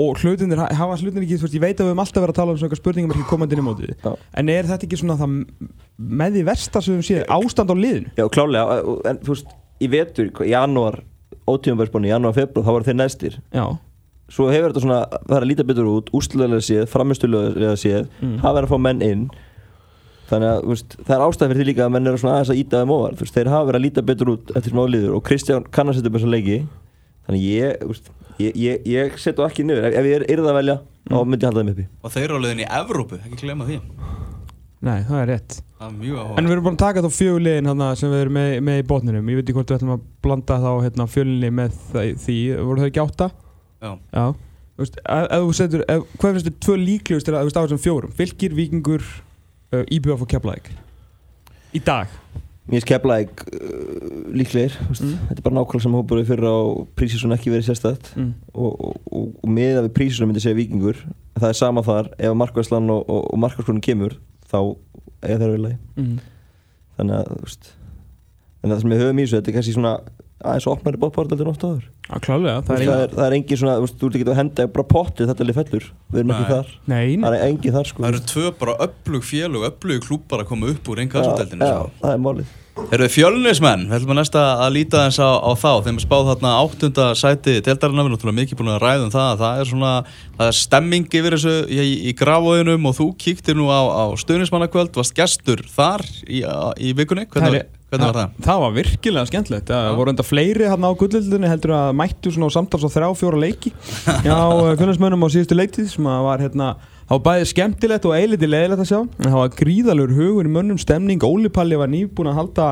Og hlutinir, hafa hlutinir ekki, veist, ég veit að við höfum alltaf verið að tala um svona spurningum ekki komandi inn í mótið. En er þetta ekki svona það með því versta sem við séð, ástand á liðinu? Já, klálega En þú veist, í vetur, í janúar Ótíðanbærsbónu, í janúar, februar Þá voru þeir næstir. Já, Svo hefur þetta svona Það er að líta betur út Úslulega séð, framistulega séð Mm. Hafa verið að fá menn inn. Þannig að veist, það er ástæð fyrir því líka að menn eru svona aðeins að íta þeim ofar. Veist, Þeir hafa verið að líta betur út eftir smá liður Og Kristján kann að setja upp þessa leiki. Þannig ég, veist, ég, ég, ég setja ekki niður. Ef, ef ég er yrða að velja, þá myndi ég halda þeim uppi. Og þeir eru á nei, það er rétt. Það er mjög áhuga En við erum búin að taka þá fjögur liðin hana, sem við erum með, með í botninum. Ég veit ekki hvort við ætlum að blanda þá hérna, fjölinni með því. Voru þau ekki átta? Já. Já. Þú veist, ef, ef þú setur, ef, Hvað finnst þið tvö líklegust til að þú veist á þessum fjórum? Fylgir, Víkingur, uh, IBF og Keflæk Í dag. Mér skeflaði uh, líklegir. Þú veist, Mm. Þetta er bara nákvæmlega sem hópur við fyrir á Prísísun ekki verið sérstætt mm. og, og, og, og með að við er þá er þeir vel Mm. þannig að veist að það sem við höfum í þessu, þetta er kannski svona aðeins opnari bóttpartaldir en oft áður. Já, klálega, það það er er, það er engin svona, þú veist, þú ert ekki að henda bara pottið þetta lið fellur, við erum ekki Nei. þar. Nei, það er engin þar sko. Það eru tvö bara öflug félug, öflug klúpar að koma upp úr Já, einhverjum já, það er málið Eru þið fjölnismenn? Við ætlum að næsta að líta þess á, á þá Þeim er spáð þarna áttunda sæti Deildarinnar, við erum náttúrulega mikið búin að ræða um það Það er svona, það er stemming yfir þessu í, í grafóðinum og þú kíktir nú á, á stöðnismannakvöld Varst gestur þar í, í vikunni? Hvernig, hvernig var það? Það var virkilega skemmtilegt Það voru enda fleiri hann á gullildinni heldur að mættu svona á samtals á þrjá, fjóra leiki Já, fjölnismönnum á síðustu leiktið sem að var hérna Það var bæðið skemmtilegt og eiliti leðilegt að sjá. En það var gríðalur hugur í mönnum stemning. Óli Palli var nýbúin að halda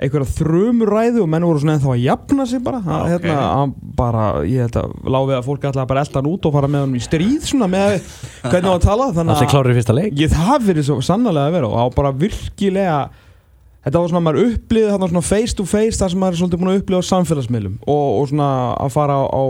einhverja þrumuræðu og menn voru svona ennþá að jafna sig bara. Já, okay. hérna, bara, ég held að lág við að fólk ætlaði bara að elda hann út og fara með hann í stríð svona með hvernig hann var að tala. Þannig leik. Ég það verið svo sannlega að vera og það var bara virkilega Þetta var svona að maður upplýði þarna svona face to face þar sem maður er svolítið búin að upplýða á samfélagsmiðlum og, og svona að fara á, á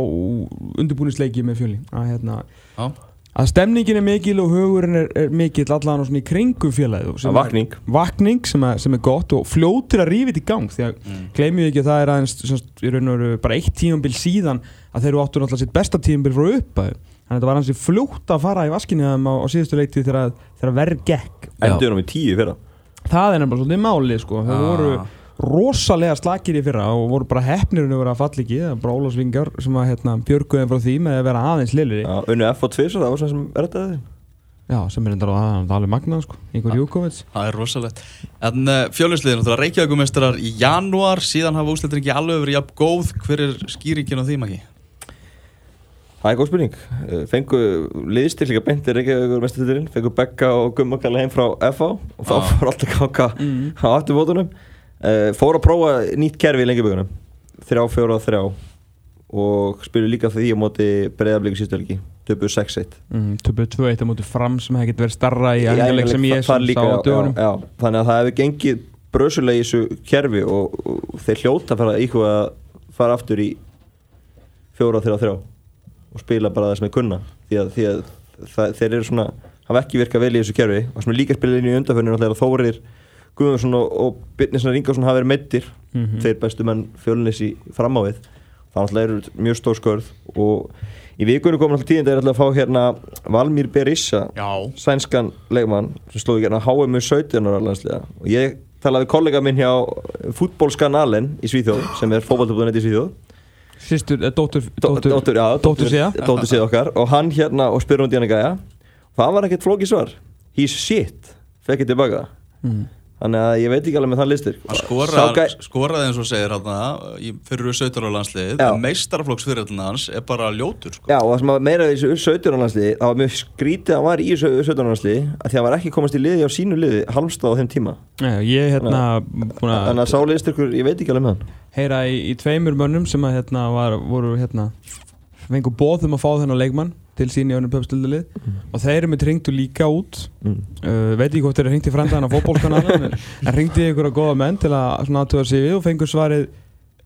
undirbúnisleiki með fjöli að, hérna, Já, að stemningin er mikil og hugurinn er, er mikil allan og svona í kringum félagið sem Að vakning. vakning sem er, sem er gott og fljótir að rífið í gang því að mm. gleymið ekki að það er aðeins semst, veru bara eitt tímambil síðan að þeir eru áttur náttúrulega sitt besta tímambil frá uppæðu þannig að þetta var hansi fljótt að fara í vaskinni á, á síðustu leikti þegar, þegar verð gekk endur um í tíu fyrra það er nefnilega svolítið málið sko. þeir Ah. voru rosalega slakir í fyrra og voru bara hefnir um að vera að falla ekki það er bara Ólafsvingar sem að hérna, björguðum frá því með að vera aðeins liðlir já. Já, unnu F og 2 svo það var svona sem er þetta þið sem er enda á það alveg magnað sko. einhver Júkovits það er rosalegt En uh, fjölinsliðin, náttúrulega Reykjavíkumestrar í janúar Síðan hafa úslitin ekki alveg verið jafn góð Hver er skýringin á því, Maki? Það er góð spurning Eh, Fengu liðstil líka beintir Reykjavíkur mestuðurinn Fengu Begga og Gummakalla heim frá FH Og þá Ah. fór alltaf káka á afturfótunum uh, Fór að prófa nýtt kerfi í lengjabögunum Þrjá, fjóra, þrjá. Og spilu líka því á móti breyðablíku sístu helgi. Töpu 6-1 mm, töpuð 2-1 á móti fram sem hefði getið verið starra í æfingarleik sem ég þar sá á dögunum. Þannig að það hefur gengið brösulega í þessu kerfi og, og þeir hljóta að fara íhuga að fara aftur í fjóra, þrjá, þrjá. Og spila bara það sem er kunna. Því að, því að það, þeir eru svona hafa ekki virkað vel í þessu kerfi. Og sem er líka spilað inn í undanförnir og Guðmundsson og, og Birnisson Ringarsson hafa verið meittir Mhm. þeir bestu menn fjölunis í framávið. Það náttúrulega eru mjög stór skörð og í vikunum komum alltaf tíðin þeir ætla að fá hérna Valmýr Berissa Já. sænskan leikmann sem slóði hérna HM 17 ára landsliða. Og ég talaði kollega minn hjá fútbólskanalen í Svíþjóð sem er fótballtöfðunett í Svíþjóð. Sýstur, eh, dóttur, Dó- dóttur, já, dóttur síða. dóttur síða okkar. Og hann hérna og spyr hún díana gæja. Það var ekkert flókið svar. He's shit, fekk ég tilbaka. Mm. Þannig að ég veit ekki alveg með það listir. Hann Sá skoraði, gæ- skoraði eins og segir hann í fyrir 17 ára landslið Já. meistaraflokksfyrirlin hans er bara ljótur sko. Já, og það sem meira í þessu 17 landsliði það var mjög skrítið að hann var í þessu 17 landsliði að því að hann var ekki komast í liði á sínu liði halmstað á þeim tíma. Já, ég hérna búin að þannig að sá liðstyrkur, ég veit ekki alveg með hann. Heyra í, í tveimur mönnum sem að hérna var, voru hérna fengu bóð um að fá þennan leikmann til sín í önnum pöpstildalið. Og þeir eru með ringdu líka út. Mm. uh, veit ekki hvort þeir eru hringt í frændaðan á fótbólkanalin en, í ykkur að góða menn til að svona aðtöða sig við og fengur svarið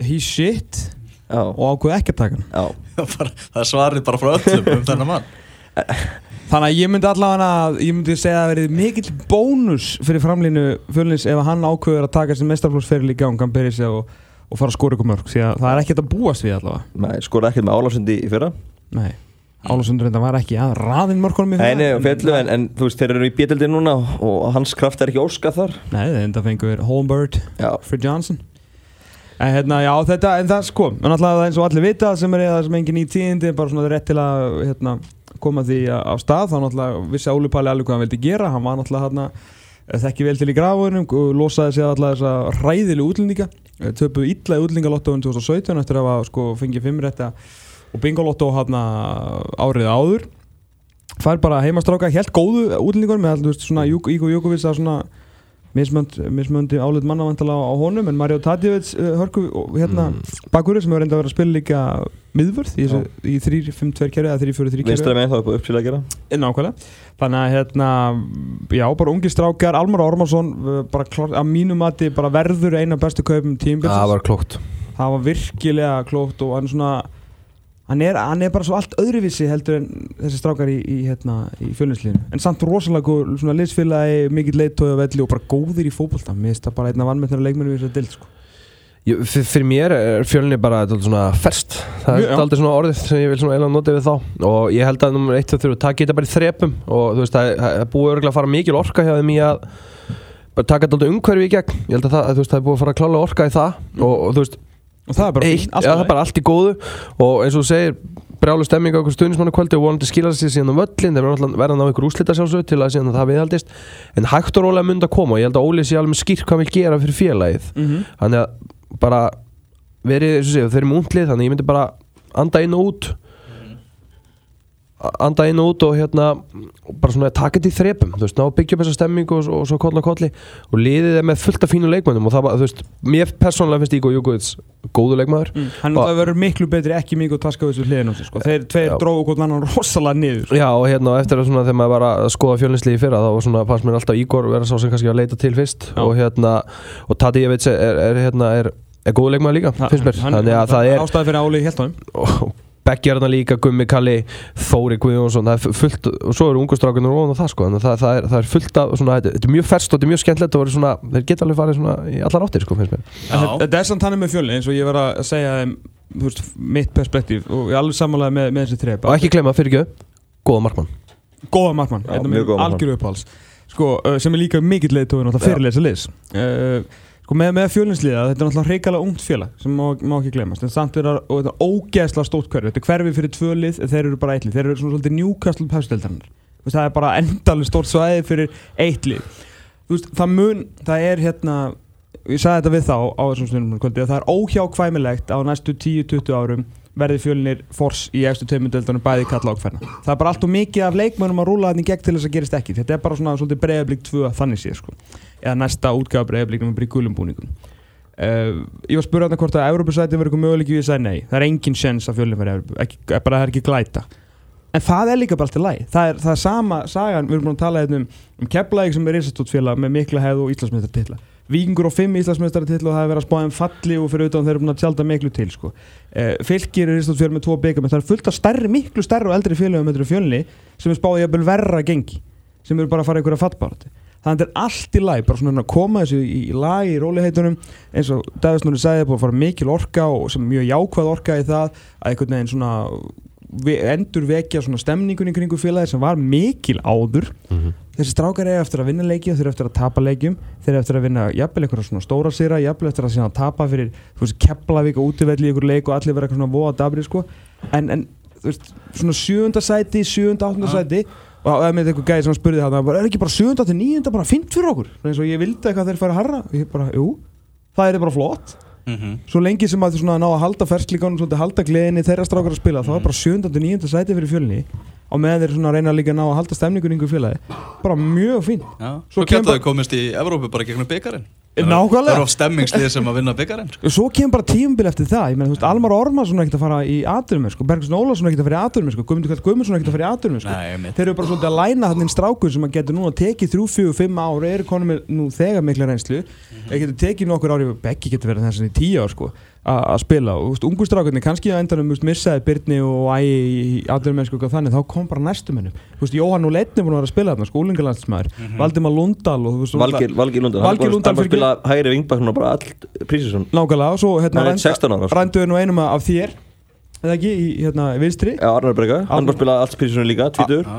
he's shit. Já, og ákveð ekki að taka hann. Það er svarið bara frá öllum um þennan mann. Þannig að ég myndi allavega ég myndi segja að það verið mikill bónus fyrir framlínu fjölnins ef hann ákveður að taka þessi mestarflóksferil í gang hann byrja sig og, og fara að skora ykkur mörg því að það er ekkert að búast við allavega. Nei, skoraði ekkert með Álafsundi í fyrra. Nei, Álasundur þetta var ekki að raðinn mörkunum í Nei, það. nei, og fjallu, en, en þú veist, þeir eru í bjöldildi núna og, hans kraft er ekki óskað þar. Nei, þetta fengur Holmbird Já, fyrir Johnson. En hérna, já, þetta, en það sko En alltaf eins og allir vita sem er eða sem engin í tíðindi bara svona rétt til að hérna, koma því á stað, þá náttúrulega vissi Óli Palli alveg hvað hann vildi gera, hann var náttúrulega hérna þekki vel til í grafunum og losaði sig alltaf þessa ræðilu útlendinga. Töpuðu illa í útlendingalottóin 2017 eftir að hafa sko fengið fimm rétta og bingolotto árið áður. Fær bara heimastráka helt góðu útlendingur með alltaf svona Ígo Jukovic að svona mismönd, mismöndi álit manna vantala á honum en Mario Tadjevits uh, hörku hérna mm. bakurinn sem hefur reynda vera að spila líka miðvörð í, í 3-5-2 kerfi eða 3-4-3 kerfi. vinstra meginn þá er búið uppsýla að gera. Nákvæmlega. Þannig að hérna, já, bara ungi strákjar Almar Ormarsson, uh, bara klart, að mínu mati bara verður eina bestu kaupum tímbilsins Það var klókt. Það var virkilega klókt og hann svona hann er, hann er bara svo allt öðruvísi heldur en þessi strákar í, í, hérna, í fjölninsliðinu en samt rosalega góð, svona liðsfélagi mikill leittói á velli og bara góðir í fótbolta. Mér finnst það bara einna vannmennir leikmennu í þessari dild sko. Fyrir mér er fjölni bara svona ferst það er aldrei svona orðið sem ég vil svona eiginlega nota við þá. Og ég held að nummer 1 og 3 taki þetta bara í þrepum. Og þú veist það það búið örgulega að fara mikil orka hjá þeim í að bara taka þetta umhverfi í gegn. Ég held að það, það er það og, það er bara eitt, ja, allt í það er bara allt í góðu. Og eins og þú segir brjálu stemming á okkur stuðnismannu kvöldi og vonandi skila sér síðan á völlin þeir verða verða að ná ykkur úslita sjálfsög til að síðan að það viðhaldist. En hægt og rólega mynd að koma og ég held að Óli sé alveg skýrt hvað vil gera fyrir félagið. Mhm. þannig að bara verið, eins og segja, þeir eru með unglið þannig að ég myndi bara anda inn og út anda inn og út og hérna og bara svona taka þetta í þrepum þú veist, ná að byggja upp þessa stemmingu og, og svo koll og kolli og liðið er með fullt af fínu leikmönnum og það var, þú veist, mér persónulega finnst Ígo Júkovic góðu leikmæður Mm. Hann Og- það verður miklu betri ekki mikið og taska þessu hliðin á sig sko. Þeir tveir dróðu hvort annan rosalega niður Já og hérna og eftir að svona þegar maður var að skoða fjölninsliði í fyrra þá var svona fannst mér alltaf Ígor vera sá sem kannski að leita til fyrst Já. og hérna og Tati ég veit er, er hérna er, er góðu leikmaður líka finnst mér þannig að það er Ástæði fyrir áli helt á þeim hérna líka, Gummi Kalli, Þóri Guðjónsson, það er fullt, og svo eru ungustrákunir og það sko, þannig að það, það, er, það er fullt af svona, þetta, er mjög ferst og þetta er mjög skemmtilegt og verið svona, þeir geta alveg farið svona í allar áttir sko, finnst mér. Þetta- Þetta er samt þannig með fjölni eins og ég var að segja þeim þú veist, mitt perspektíf og ég er alveg samanlega með, með þessi þreip Og ekki glemma, fyrir ekki, góða markmann. Góða markmann, algjöru uppáhalds sko, sem er líka mikill leiðtóðin og það Já. fyrirleysa liðs uh, með, með fjölinsliða, þetta er náttúrulega hreikalega ungt félag sem má, má ekki glemast en samt er það, og þetta er ógeðslega stórt hverfi. Þetta er hverfi fyrir tvö lið, en þeir eru bara eitt lið. Þeir eru svona svolítið njúkastlu pæsteldarinnar það er bara endalega stórt svæði fyrir eitt lið. Þú veist, það mun, það er hérna ég sagði þetta við þá á þessum stundum um það er óhjákvæmilegt á næstu 10-20 árum verði fjölinir fors í efstu tveimundöldunum bæði kalla ákveðna það er bara allt og mikið af leikmönnum að rúla þannig gegn til þess að gerist ekki. Þetta er bara svona svolítið breyðablík 2 þannig sé sko. Eða næsta útgáfa breyðablík bara í gulum búningum. Uh, ég var að spura þarna hvort að Európa-sæti verður eitthvað möguleik ég sagði nei, það er engin sjens að fjölin verði Evrópu- ekki, bara það er ekki glæta. En það er líka bara alltaf læg það er, það er sama sagan, við erum búin að tala hérna um, um Keflæk sem er félag með mikla hefð og Íslandsmeistartitla Víkingur og fimm Íslandsmeistartitla og það er verið að spáða um falli og fyrir utan þeir eru búin að tjálta miklu til sko. eh, Fylkir er félag með tvo byggjum það er fullt af stærri, miklu stærri og eldri félagum sem er spáðið jafnvel verra gengi sem eru bara að fara einhverja fattbárati þannig að þetta er allt í lagi, bara svona að koma þessu í, í lagi, í róliheitunum. Eins og Davidsnúri sagði, að fara mikil orka og sem mjög jákvæð orka í það að einhvern veginn svona endur vekja svona stemningun í kringu félagi sem var mikil áður. Þessi strákar eiga eftir að vinna leiki þeir eru eftir að tapa leikjum þeir eru eftir að vinna jafnvel eitthvað svona stóra sýra jafnvel eftir að síðan tapa fyrir þú veist Keflavík og útivelli ykkur leik og allir vera eitthvað svona voða dabri sko. En, en þú veist svona sjöunda sæti sjöunda áttunda sæti og það með eitthvað gæði sem spurði það bara, er ekki bara sjöunda til níunda bara fint fyrir okkur? Eins og ég vildi eitthvað þeir fara að harra. Og ég bara, jú, það er bara flott. Mhm. svo lengi sem að þú svona ná að halda fersklíkanum svolítið halda gleðinni þeirra strákar að spila þá er bara sjönda til níunda sæti fyrir fjölni. Og með þeir svona reyna líka að ná að halda stemningun yngur félagi bara mjög fín Já, Svo svo kemur þau komist í Evrópu bara gegnum byggarinn Nákvæmlega. Það er of stemmingslið sem að vinna byggarinn sko. svo kemur bara tíumbil eftir það ég meina, þú veist, Almar Ormarsson er ekkert að fara í aðdurum sko. Bergsson Ólason er ekkert að fara í aðdurum sko. Guðmundur Guðmundsson er ekkert að fara í aðdurum sko. Þeir eru bara svolítið að læna þannig strákur sem að getur núna tekið þrjú, fjögur, fimm ár eru konum með nú þegar mikla reynslu þeir getur tekið nokkur ári Beggi getur verið þessan í tíu ár sko að spila. Og þú veist, ungu strákarnir kannski á endanum missaði Byrni og ægi í aðdurum mennsku og þannig þá kom bara næstu mennum þú veist, Jóhann og Leitni búin að vera að spila þarna skólingalandsmaður. Valdimar Lundal veist, Valgir, Valgir Lundar Valgeir Lundal Hann var að spila hægri vingbak núna bara all prísisson nákvæmlega og svo hérna Hann er 16 ára, sko. rænduðu nú einum af þér eða ekki, í hérna vinstri? Já, Arnar Brega Hann var að spila allt prísisson líka,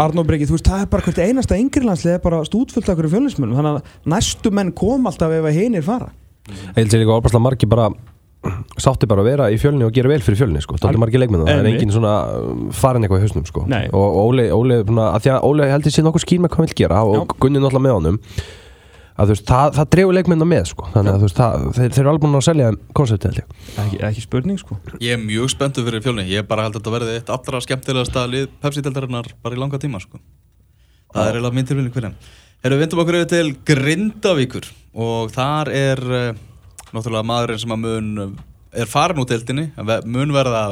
Arnór Breki, þú veist, það er bara hvert einasta yngri landslið er bara stútfullt af hverju fjölinnsmönnum þannig að næstu menn kom alltaf ef að hinir fara. Ég held sér líka orðbærslega margi bara sátti bara að vera í fjölni og gera vel fyrir fjölni sko. Dálítið margi leikmenn það er engin svona um, farin eitthvað í hausnum sko. Og Óli, Óli, að að Óli heldur sér nokkuð skýr með hvað hann vil gera og Já. Gunni náttúrulega með honum að þú veist, það, það dreifur leikmenn með sko. þannig að þú veist, það, þeir, þeir eru alveg búin að selja konsepti held ég ekki, ekki spurning sko Ég er mjög spenntur fyrir fjölni Ég bara held að þetta verði eitt allra skemmtilegasta lið Pepsi-deldarinnar bara í langa tíma sko. Það er eiginlega mín tilvíðin hverjum Erum við vindum okkur yfir til Grindavíkur og þar er uh, náttúrulega maðurinn sem að mun er farin út ve- mun verða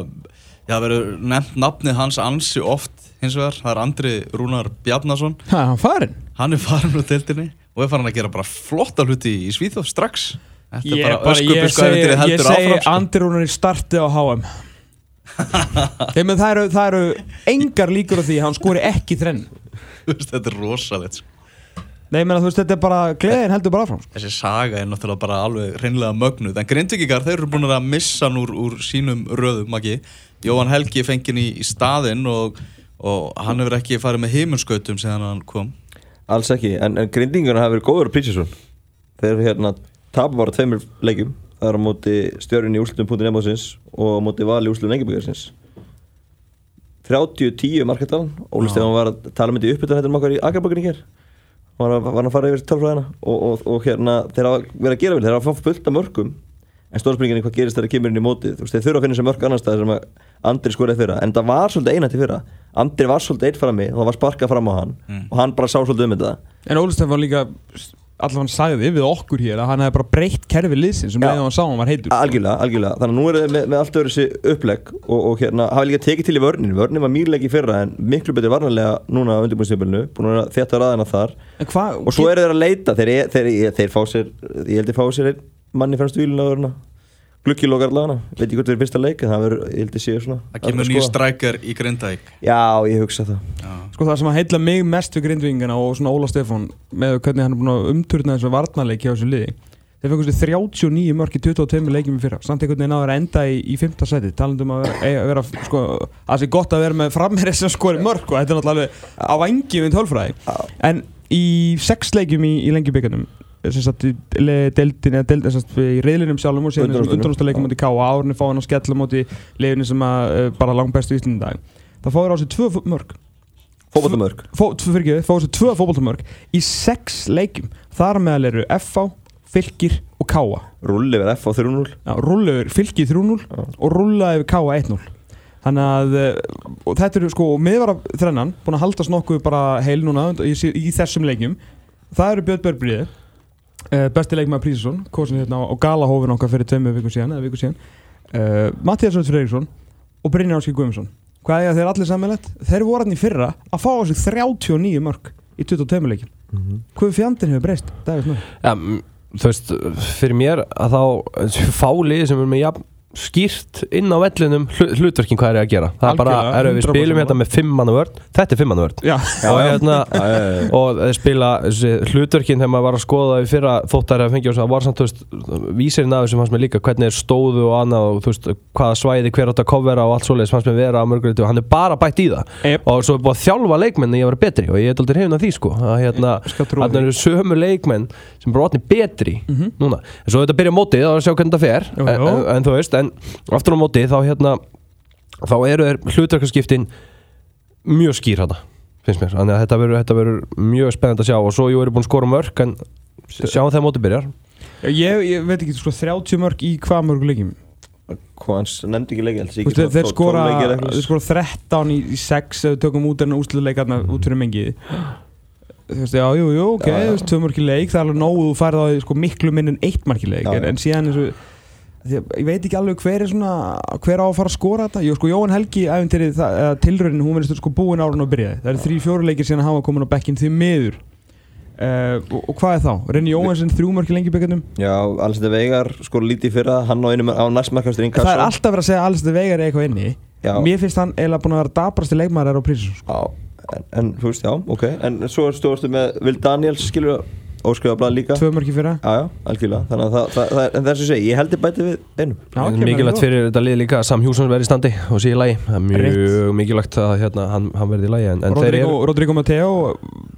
Já, verður nefnt nafnið hans ansi oft hins vegar, það er Andri Rúnar Bjarnason. Er hann farin hann er farin úr deildinni og er farin að gera bara flotta hluti í Svíþjóð strax. Þetta Ég, bara ég segi, ég segi sko. Andri Rúnar í starti á HM menn það eru, það eru engar líkur á því að hann skori ekki þrenn. Þetta er rosalegt sko. Nei, ég meina, þú veist, þetta er bara, gleðin heldur bara áfram sko. Þessi saga er náttúrulega bara alveg reynlega mögnuð. En grindvíkikar, þeir eru búin að missa hann úr, úr sínum röðum ekki Jóhann Helgi fengið í, í staðinn og, og hann hefur ekki farið með heimunskautum síðan hann kom. Alls ekki, en, en grindingarna hafa verið góður á Prísisson Þeir hérna tapa bara tveimur leikjum. Það er á móti stjörun í úrslutum punktin embóðsins og á móti val í úrslutum engjabíkarsins 30-10 marketalan Óli Stefán var að tala með því uppbytun hættum okkar í hér var að, var að fara yfir tölfræðina og, og, og hérna þeir hafa verið að gera vel þeir hafa fátt fullt af mörgum en stóðspringin hvað gerist þegar það kemur inn í mótið. Þú veist þeir þurfa að finna sér mörg annar stað sem að Andri skoraði fyrra en það var svolítið einætti fyrra. Andri var svolítið eitt fram í og það var sparkað fram á hann og hann bara sá svolítið um þetta. En Óli Stefán líka allavega sagði við okkur hér að hann hefði bara breytt kerfi liðsinn sem Já. leiðum hann sá hann var heitur. Algjörlega, algjörlega, þannig að nú er það með, með allt öðru þessi upplegg og, og hérna hafa líka tekið til í vörnin, vörnin var mýrleik í fyrra en miklu betur varnarlega núna á undirbúinstíðbölinu, búin að þetta ræðina þar. En hvað og svo eru þeir að leita, þeir, þeir, þeir, þeir fá sér, ég held ég fá sér manni fremst vílun á vörna, glukkilokar lagana, veit ég hvort þeir er fyrsta leik en það verður, ég held ég séu svona Það kemur að nýr skoða. strækjar í Grindavík. Já, ég hugsa það. Sko það sem að heilla mig mest við grindvingina og svona Óla Stefán með hvernig hann er búin að umturna þessu varnarleik hjá þessu liði Þeir fengið þessu 39 mörg í 22 leikjum í fyrra. Samt einhvern veginn að enda í, í 5. seti talandum að vera, vera sko, að það sé gott að vera með framherri sem skori mörg og þetta er náttúrulega á vangi við tölfræði. En í 6 leikjum í, í lengi deildin eða deildin í reyðlinum sjálfum og síðan undanúrstaleikum móti K og árunni fá hann að skella móti leiðinni sem að uh, bara langt bestu í Íslandi í dag. Það fáður á sig tvö mörg Fótboltamörk. Fó, tvö, fyrir ekki, fáðu svo tvö fótboltamörk í sex leikjum. Þar meðal eru FH, Fylkir og Káa Rulli verið F á 3-0 Já, rúlla yfir Fylkir 3-0 Já. og rúlla yfir Káa 1-0 þannig að eh, og þetta eru sko, og miðvara þrennan búin að haldast nokkuð bara heil núna í, í þessum leikjum. Það eru Björn Börbriði uh, besti leikmaður Prísesson kosin hérna á, galahófin okkar fyrir tveimur viku síðan, eða viku síðan uh, Mattias Rödd Freyriksson og Brynjar Áski Guðmundsson hvað er þeir allir samanlegt? Þeir voru hann í fyrra að fá á sig 39 mörg í 22 leikjum hvað fjandinn hefur breyst? Ja, þú veist, fyrir mér að þá fáli sem er með jafn skýrt inn á vellinum hlu- hlutverkin hvað er ég að gera. Það er bara, erum við 100% spilum hérna með fimm manna vörn. Þetta er fimm manna vörn. Og hérna og þeir spila hlutverkin þegar maður var að skoða í fyrra þóttar að fengja og það var samt, þú veist, vísirinn af þessum fannst mér líka hvernig er stóðu og annað og þú veist, hvaða svæði hver átt að kofvera og allt svoleiðis fannst mér vera að mörgulegt og hann er bara bætt í það. Yep. og svo er búið að þjálfa leikmenn að vera betri og ég er aldrei hefðin af því sko að hérna, þarna því. eru sömu leikmenn sem bara orðni betri núna, en svo þetta byrja mótið að sjá hvernig það fer. Jú, jú. en, en þú veist, en aftur á mótið þá hérna þá eru þeir hlutverkarskiptin mjög skýr þetta finnst mér, þannig að þetta verður, þetta verður mjög spennandi að sjá. Og svo jú eru búin að skora mörg en sjáum þegar mótið byrjar. Ég, ég veit ekki, sko 30 mörg í hvað mörg leikjum? Hvað hans nefndi ekki leiki þeir, þeir, skora, þeir skora 13 í, í 6 ef við tökum út enn úsluleikarna út fyrir mengið Þú veist, já, jú, jú, ok, Já, já. þú veist, tvö mörg í leik það er alveg nógu, þú færð á því sko, miklu minn en eitt mark í leik, Já, en, síðan eins og ég veit ekki alveg hver er svona hver á að fara að skora þetta, jú, sko, Jóhann Helgi tilraunin, hún verðist sko búin árun og byrjaði, það eru þrý fjóru leikir síðan að hafa komin á bekkin því miður. Uh, og, og hvað er þá? Renni Jóhannsson þrjú mörg í lengi byggarnum Já, þetta Veigar sko lítið fyrra, hann á á næstmarkastur það er alltaf verið að segja að alls þetta vegar er eitthvað inni. Já. mér finnst hann eiginlega búin að vera dabrasti leikmaður er á prísum sko. Já, en, en þú veist, já, ok. En svo stóðastu með Will Daniels, skilur Óskrifa blað líka. Tvö mörg í fyrra. Já, já, algjörlega. Þannig að það, það, það, þessu segi, ég held ég bæti við einum. Já, En ok, mikilvægt fyrir þetta lið líka að Sam Hjússon verði í standi og sé í lagi. Það er mjög mikilvægt að hérna, hann, hann verði í lagi en, en þeir Rodrigo, eru Rodrigo Mateo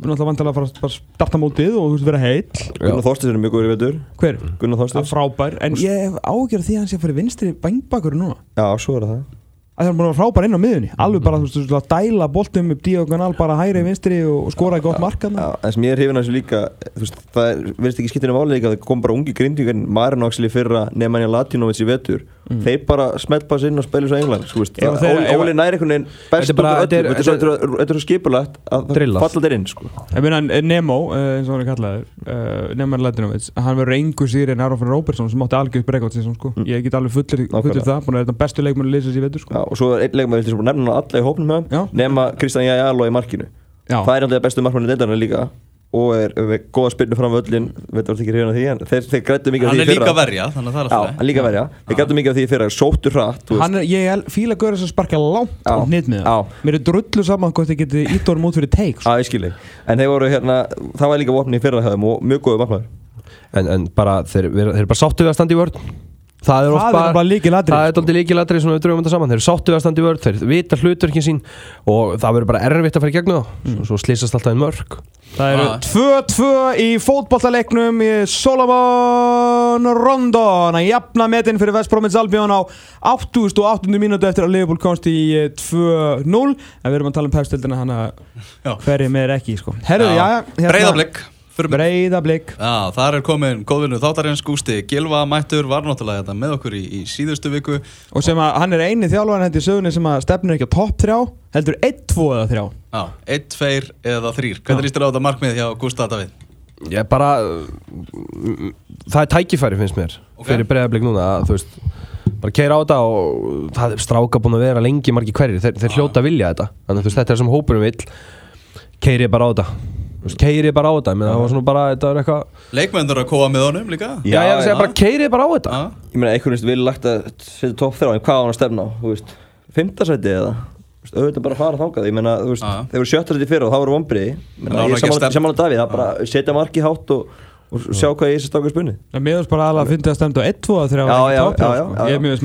náttúrulega vantilega að fara að bara starta mótið og þú veist vera heill. Gunnar Þorstins er mjög góður í vetur. Hver? Gunnar er frábær en ég hef ágjörð því að hann sé að fara í vinstri bængbakur núna. Já, svo er það. að það er vera frábær inn á miðunni alveg bara þú veist þú að dæla boltum upp diagonal bara hægri vinstri og, skora gott markan Já, en sem ég er hrifin að þessu líka þú veist, það er, verðist ekki skiptinu máli líka það kom bara ungi grindvíkar, Marinoxli fyrra Nemanja Latinovic í vetur. Þeir bara smeltpass inn og spila svo England sko, veist, það- Óli, næri einhvern veginn best bara- út af þetta er- öllum. Þetta er svo- skipulagt að það falla þeir inn sko. ég meina eh, Nemo uh, eins og hann er kallaður uh, Nemo Ladinovic hann verður engu en Aron Robertson sem átti algjörð breykvátt alveg það í og svo er einn leikmaður vilti sem búin að nefna hann alla í hópnum með hann nema Kristján Jæjalo í markinu. Já. það er alltaf bestu markmanni deildarinn líka. Og er með góða spilnu fram völlin veit þú ekki af því en þeir, þeir grættu mikið af Hann því er í fyrra verja, þannig að það er Já, alltaf hann líka verja. Þeir grættu mikið af því í fyrra, sóttu hratt þú veist. Hann er, ég fíla að gera þess að sparka með Já. það Mér er drullu saman hvort þið getið ítt honum út fyrir teik sko. Já, ég skilji En þeir voru hérna, það var líka vopni í fyrra og mjög góðu markmaður. En, en bara þeir, þeir eru bara sáttu við að standa í vörn það er, oft Það bara lykilatriði, það er sko. aldrei líkilatri sem við dröfum þetta saman þeir eru sáttu við að standa í vörn, þeir vita hlutverkin sín og það verður bara erfitt að fara í gegnum það Mm. svo, slýsast alltaf einn mörg Það eru Já. 2-2 í fótballtaleiknum í Solomon Rondon að jafna metin fyrir West Bromwich Albion á 88. mínútu eftir að Liverpool komst í eh, 2-0 en við erum að tala um pefstildina hann að Já. hverjum er ekki sko. Herru, já, já fyrir mig. Breiðablík Já, þar er komin góðvinnu þáttarins Gústi Gilva mættur var náttúrulega þetta með okkur í, í síðustu viku. Og sem að hann er eini þjálfari hendur í sögunni sem að stefnir ekki á topp 3 heldur 1, 2 eða 3 Já, 1, 2 eða 3 Hvernig þér á þetta markmið hjá Gústa Davíð? ég bara það er tækifæri finnst mér Ok. fyrir breiðablík núna að þú veist bara keira á þetta og það er stráka búin að vera lengi margi hverjir, þeir, þeir hljóta að vilja þetta. Þannig veist þetta er sem hópurum vill keiri bara á þetta Þú veist, keiri bara á þetta. Menn það var svona bara, þetta var eitthvað Leikmennur að kóa með honum líka. Já, ég að segja bara keiri bara á þetta. Já, Ég meina, einhvern veginn vil lagt að setja topp þrjá en hvað á hann að stefna á, þú veist Fymtasæti eða? Auðvitað bara að fara þangað, ég meina, þú veist, þeir voru sjöttasæti fyrir og það voru vombriði á hann Ég samanlega Davíð, það bara setja marki hátt og, og sjá hvað ég þessi stakar spunni Það meðast bara alveg að fyndi að stemta á 1, 2 eða 3 Já, já, já, já, já. Ég er mjög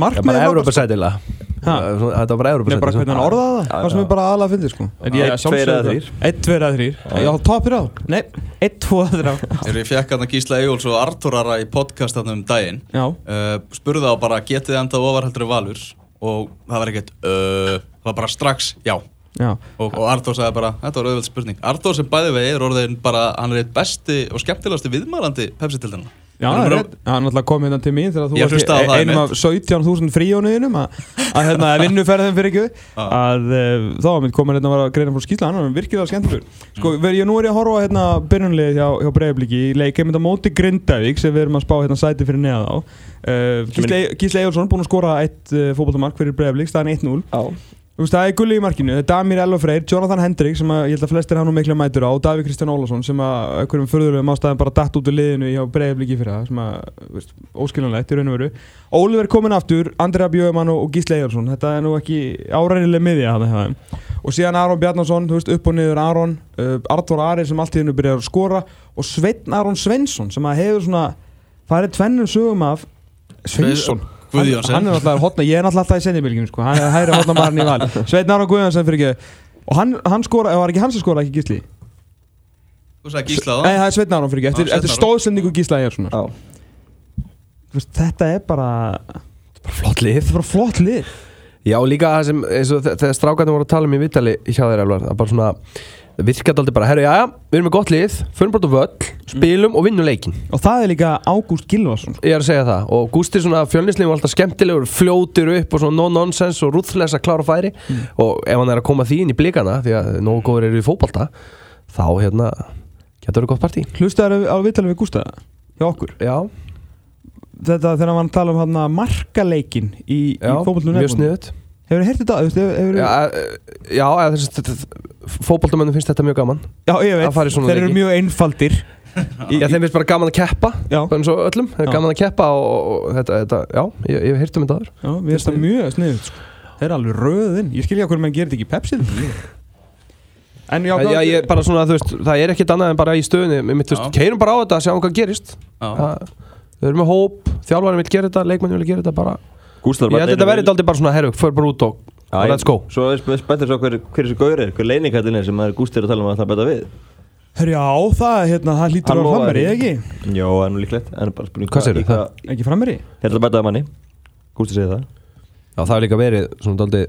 er sko. Þetta var bara Európa Nei, bara hvernig hann orðaði það, það sem já. er bara aðalega að fyndi sko. En ég Einn, tveir eða þrír. 1, 2 eða 3 Já, toppir á Nei, 1, 2 eða 3 Þegar ég fekk hann að Gísla Egjóls og Artur Ara í podcast þarna um daginn Já, uh, spurði þá bara getið þið endað ofar heldur en Valur? Og það var ekkert uh, það var bara strax já. Já. Og, og Artur sagði bara þetta var auðveld spurning. Artur sem bæði vegi er orðin bara hann er eitt besti og skemmtilegasti viðmælandi Pepsi-tildina Já, er hann er alltaf komið hérna til mín þegar þú varst það einum af einmitt. 17.000 fríónuðinum að, að hérna, vinnuferðin fyrir ekki að uh, þá var mitt komin hérna að vera að greina frá skýsla hann var virkilega skemmtilegur. Sko, ver, ég, nú er ég að horfa hérna byrjunlið hjá, hjá Breiðabliki í leik einmitt á móti Grindavík sem við erum að spá hérna sæti fyrir neða á. Uh, Gísli, Gísli Egilson búinn að skora eitt uh, fótballtamark fyrir Breiðablík staðan 1-0 Já, Þú veist, það er gulli í markinu, það er Damir Elva Freyr, Jonathan Hendrik sem að, ég held að flestir hann og mikla mætur á og Davíð Kristján Ólafsson sem að einhverjum förðulegum ástæðum bara datt út úr liðinu hjá Breiðabliki fyrir það sem að, veist, óskiljanlegt í raun og veru. Ólífer komin aftur, Andrea Bjöðumann og, Gísli Eyjarsson, þetta er nú ekki áræðileg miðja hann hefði og síðan Aron Bjarnason, þú veist, upp og niður Aron uh, Artur Ari sem allt í hennu byrjar að skora og Sveinn Aron Svensson sem að hefur svona farið tvennum sögum af. Svensson Guðjónsson. hann, er alltaf hotna, ég er alltaf alltaf í sendibilgjum sko. hann er hægri hotna maðurinn í val. Sveinn Aron Guðjónsson fyrir ekki og hann, hann skora, eða var ekki hann sem skora ekki Gísli? Þú sagði Gísla Nei, það það er Sveinn Aron fyrir ekki, eftir, eftir stóðsendingu Gísla Eyjarssonar já. Þú veist, þetta er bara Bara flott lið. Þetta er bara flott lið. Já, líka það sem, eins og þe- þegar strákarnir voru að tala um í vitali hjá þeir alvar, það er bara svona virkað aldrei bara, herru, já, við erum með gott lið förum bara á völl, spilum og vinnum leikin og það er líka Ágúst Gilvason ég er að segja það, og Gústi svona fjölnislega var alltaf skemmtilegur, fljótir upp og svona no nonsense og ruthless að klára færi. Og ef hann er að koma því inn í blikana því að nógu góður eru í fótbolta þá hérna, getur það gott partí. Hlustaður á vitalið við Gústa hjá okkur? Já, þetta þegar hann var að tala um hann markaleikin í, í já, mjög sniðut hefur þið? Þú veist, Hefur, hefur, Já, eh, já, að fótboltamönnum finnst þetta mjög gaman. Já, ég veit, að í þeir eru mjög einfaldir Já, þeim finnst bara gaman að keppa Já. eins og öllum, þeir er gaman að keppa og, og þetta, þetta, já, ég, ég hef heyrt um þetta aður Já, mér finnst það mjög sniðut sko. Þeir eru alveg röðin. Ég skilja hvernig mann gerir þetta ekki í Pepsi En já, Já, ég, bara svona, þú veist, það er ekkert annað en bara í stöðunni. Við þú veist, keirum bara á þetta, sjáum hvað gerist. Það- Við erum með hóp, þjálfarinn vil gera þetta, leikmennin vil gera þetta bara Gústar Ég held að þetta verði aldrei bara svona, herru, för bara út og, Já, og let's go Svo er sp- spenntur svo hver, hver þessi gaur er, hver leiningkallin er sem maður Gústi er að tala um að það bæta við Hör, já, það, hérna, það lítur Hann að lofaði frammeri, því. ekki? Jó, það er nú líklegt, en bara spurning Hvað segirðu? Ekki ætla að bæta það manni Gústi segir það Já, það er líka verið svona daldi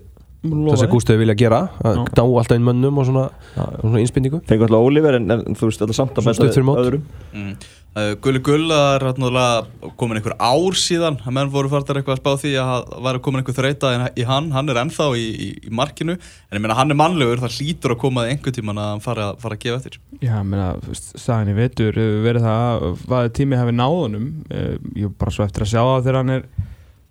þess að Gústið vilja gera að Já. dá alltaf inn mönnum og svona, og svona innspynningu Fengur alltaf Oliver en, en þú veist alltaf samt að bæta stutt fyrir mót. öðrum Mm. Uh, Gulli Gull það er náttúrulega komin einhver ár síðan að menn voru fartar eitthvað að spá því að það væri komin einhver þreita í hann, hann er ennþá í, í, í markinu. En ég meina hann er mannlegur, það hlýtur að koma einhver tíman að hann fara, fara að gefa eftir. Já, veist, sagan í vetur hefur verið það að tími hafi náð honum. Eh, ég er bara svo eftir að sjá það þegar hann er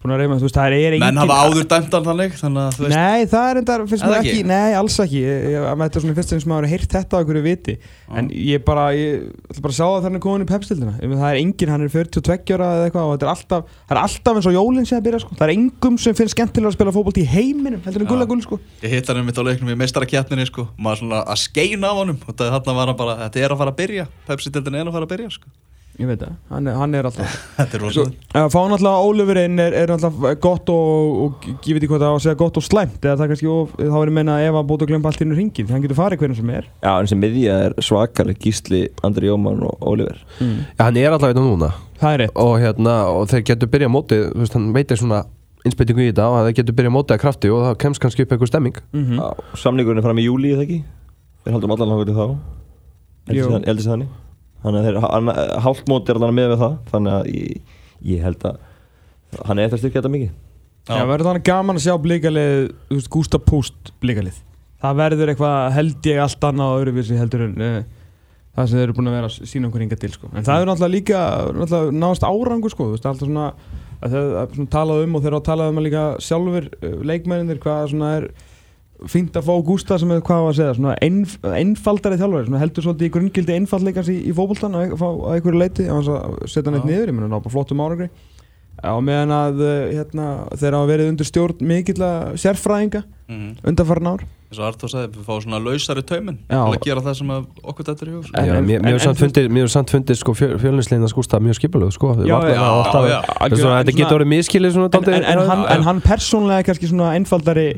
búin að reyma, þú veist, það er engin Menn hafa áður dæmt hann þannig Þannig að þú veist Nei, það er enda, finnst mér ekki, ekki? nei, alls ekki. Þetta er svona fyrst sem maður hefur heyrt þetta á einhverju viti. En ég bara, ég ætla bara að sjá það er komin í pepstildina Það er engin, hann er 42 ára eða eitthvað og þetta er alltaf, það er alltaf eins og jólinn sé að byrja sko. Það er engum sem finnst skemmtilega að spila fótbolt í heiminum heldur en gulla gull sko. Ég hitt hann um mitt á leiknum í meistarakjarninni sko. Maður svona að skeina af honum. Og þarna var bara Þetta er að fara að byrja. Pepsi-dildin er að fara að byrja sko Ég veit það, hann hann er alltaf Þetta er rosalega. Að fá náttúrulega Ólifur inn er, er náttúrulega gott og, og ég veit ekki hvað það á að segja gott og slæmt eða það er kannski, of, þá er ég meina ef að bóta glömpa allt inn í ringin, hann getur farið hvernig sem er. Já, en sem miðja er svakaleg Gísli, Andri Jómann og Oliver. Mm. Já, hann er allavega þetta núna. Það er rétt. Og, hérna, og þeir getur byrjað mótið þú veist, hann veitir svona innspyttingu í þetta og þeir getur byrjað mótið að krafti og það kemst kannski upp einhver stemming. Mm Já, Samningurinn er fram í júli, eða ekki? Þeir haldum allan langar til þá. Heldur sér þannig Þannig að þeir, hann, hálft móti er allan með við það Þannig að ég, ég held að hann er eftir að styrkja þetta mikið Já, verður þannig gaman að sjá veist, Gústa Púst blikalið. Það verður eitthvað, held ég, allt annað á öðruvísi heldur en uh, það sem þeir eru búin að vera að sína okkur hinga til, sko. En það er náttúrulega líka, náttúrulega náðast árangur, sko, þú veist, alltaf svona, að þeir er svona talað um og þeir eru að talað um að líka sjálfur uh, leikmenninir, hvað svona er fínt að fá Gústa sem er, hvað að segja, svona einf, einfaldari þjálfari, svona heldur svolítið í grunngildi einfaldleikans í, í fótboltan að, að, að einhverju leiti, á að setja hann eitt niður, ég meina, ná bara flottum árangri. á meðan að uh, hérna, þeir hafa verið undir stjórn mikill sérfræðinga mm. undanfarn ár Eins og Artur sagði Við fáum svona lausari taumin að gera það sem að okkur þetta er í hug sko. Mér hefur samt fundið, mér hefur samt fundið sko, fjölinsleina skústa mjög skipulög sko. Þetta svona- þetta getur orðið miskilið svona en, dálítið- en, en, hann, Já, en hann persónlega er kannski svona einfaldari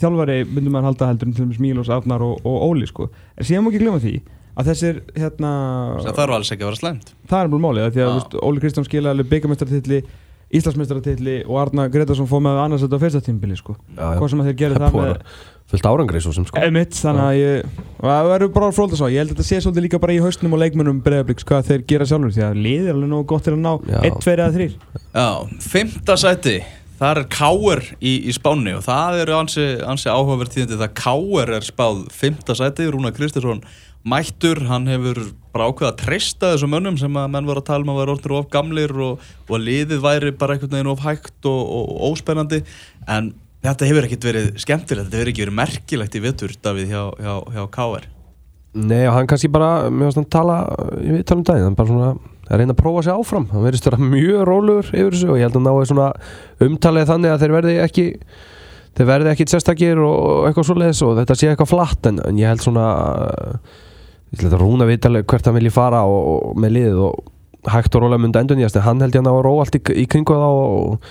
þjálfari myndum maður halda heldur til dæmis Mílos, Arnar og, og Óli sko. en síðan má ekki glemma því að þessir hérna, Það þarf alls ekki að vera slæmt. Það er bara málið af því að veist, Óli Kristján skilaði alveg byggamestartilli Íslandsmestartilli og Arnar Gretarsson fóð með annars þetta á fyrsta tímbili sko. Hvað sem að þeir gerir Það með fullt árangri svo sem sko. Emitt, þannig að ég það verður bara fróld að svo, ég held að þetta sé svolítið líka bara í haustnum og leikmönnum bregðabliks hvað þeir gera sjálfur því að liðið er alveg nógu gott til að ná Já. 1, 2 eða 3 Já, fymta sæti Það er Káur í, í Spáni og það eru ansi, ansi áhugaverð tíðandi það Káur er spáð fymta sæti Rúna Kristinsson mættur. Hann hefur bara ákveð að treysta þessum mönnum sem að menn voru að tala um að vera orðnir of gamlir og, og að liðið væri bara einhvern veginn of hægt og, og, óspennandi. En þetta hefur ekkert verið skemmtilegt þetta hefur ekki verið merkilegt í vetur Davíð hjá, hjá, hjá Káur Nei, og hann kannski bara, mér finnst hann tala ég veit tala um daginn, hann bara svona að reyna að prófa sig áfram, hann verðist vera mjög rólegur yfir þessu og ég held að náðu svona umtalið þannig að þeir verði ekki þeir verði ekki sérstakir og eitthvað svoleiðis og þetta sé eitthvað flatt en, en ég held svona ég held að rúna vitalega hvert hann vilji fara og, og með liðið og hægt og rólega myndi endur nýjast en hann held ég að ná að róa allt í, í kringu þá og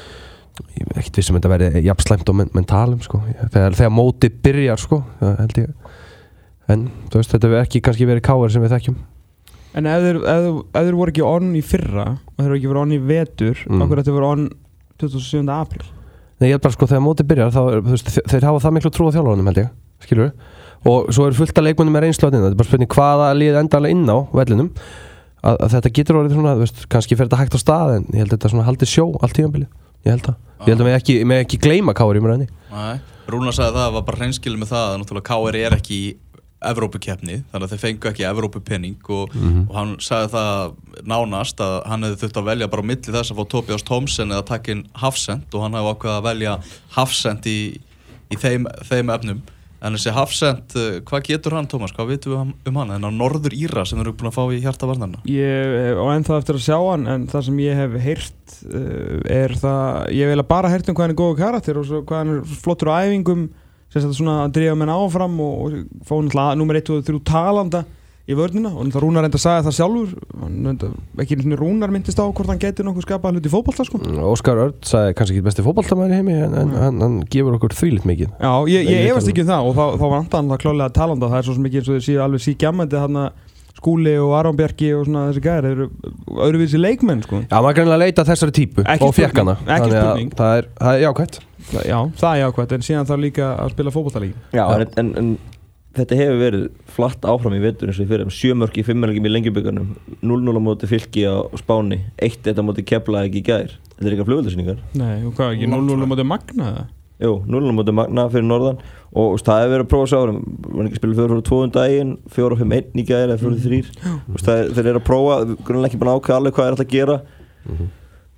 ég er ekkert vissum að þetta verði jafn slæmt og menn, menn talum sko. þegar, þegar móti byrjar sko, það en veist, þetta hefur ekki kannski verið káir sem við þekkjum En ef þeir, voru ekki onn í fyrra og þeir voru ekki verið onn í vetur Mm. okkur þetta voru onn 27. apríl Nei, ég held bara sko, þegar móti byrjar þá, veist, þe- þeir hafa það miklu trú á þjálfarunum held ég, skilur og svo er fullt af leikmennum með reynslu þarna, þetta er bara spurning hvaða lið endalega inn á vellinum að, að þetta getur orðið svona, veist, kannski fer þetta hægt á stað en ég held að þetta svona haldi sjó allt tíðanbili ég held að, ég held að með ekki, ekki gleyma káir í mjög Nei, Rúna sagði það, var bara hreinskilið með það að náttúrulega KR er ekki í Evrópukeppni, þannig að þeir fengu ekki Evrópupenning og, og hann sagði það nánast að hann hefði þurft að velja bara á milli þess að fá Tobias Thompson eða takk inn Hafsend og hann hefði ákveðið að velja Hafsend í, í þeim, þeim efnum. En þessi Hafsend, uh, hvað getur hann Tómas, hvað vitum við um- um hann, þennan Norður Íra sem eru búin að fá í hjarta varnarna? Ég á ennþá eftir að sjá hann en það sem ég hef heyrt uh, er það, ég eiginlega bara heyrt um hvað hann er góðu karakter og hvað hann er flottur á æfingum þetta svona að drífa menn áfram og, og fá náttúrulega nummer 1 og 3 talanda í vörnina. Og náttúrulega Rúnar reynda að sagði það sjálfur. Ekki sinni Rúnar myndist á hvort hann geti nokkuð skapað hluti í fótbolta sko. Óskar Örd sagði kannski ekki besti fótballtamæri heimi en, en hann, hann gefur okkur þvílitt mikið. Já, ég, ég efast ekki um það og þá, þá var andan það klálega talanda. Það er svo ekki eins og þeir séu alveg síkjammandi hann Skúli og Aron Bjarki og svona þessi gæri þeir eru öðruvísi leikmenn sko. Já, maður kannilega leita að þessari típu Ekki og spurning, ekki að spurning. það er, það er jákvæmt Já, það er jákvæmt en síðan þarf líka að spila fótboltalíki Já, en, en, en þetta hefur verið flatt áfram í vetur eins og ég fyrir sjömörk í fimmörgjum í lengjuböggarnum 0-0 á móti fylki á Spáni 1-1 á móti kepla ekki í gær. Þetta er eitthvað flugvöldasýningar Nei, og hvað, ekki 0-0 á móti Magna eða? Jú, 0-0 á móti Magna fyrir norðan. Og það hefur verið að prófa sér árum. Var ekki að spila 4-2 um daginn 4-5-1 í gær eða 4-3 Þú veist, það er- þeir eru að prófa, grunnlega ekki búin að ákveða alveg hvað er alltaf að gera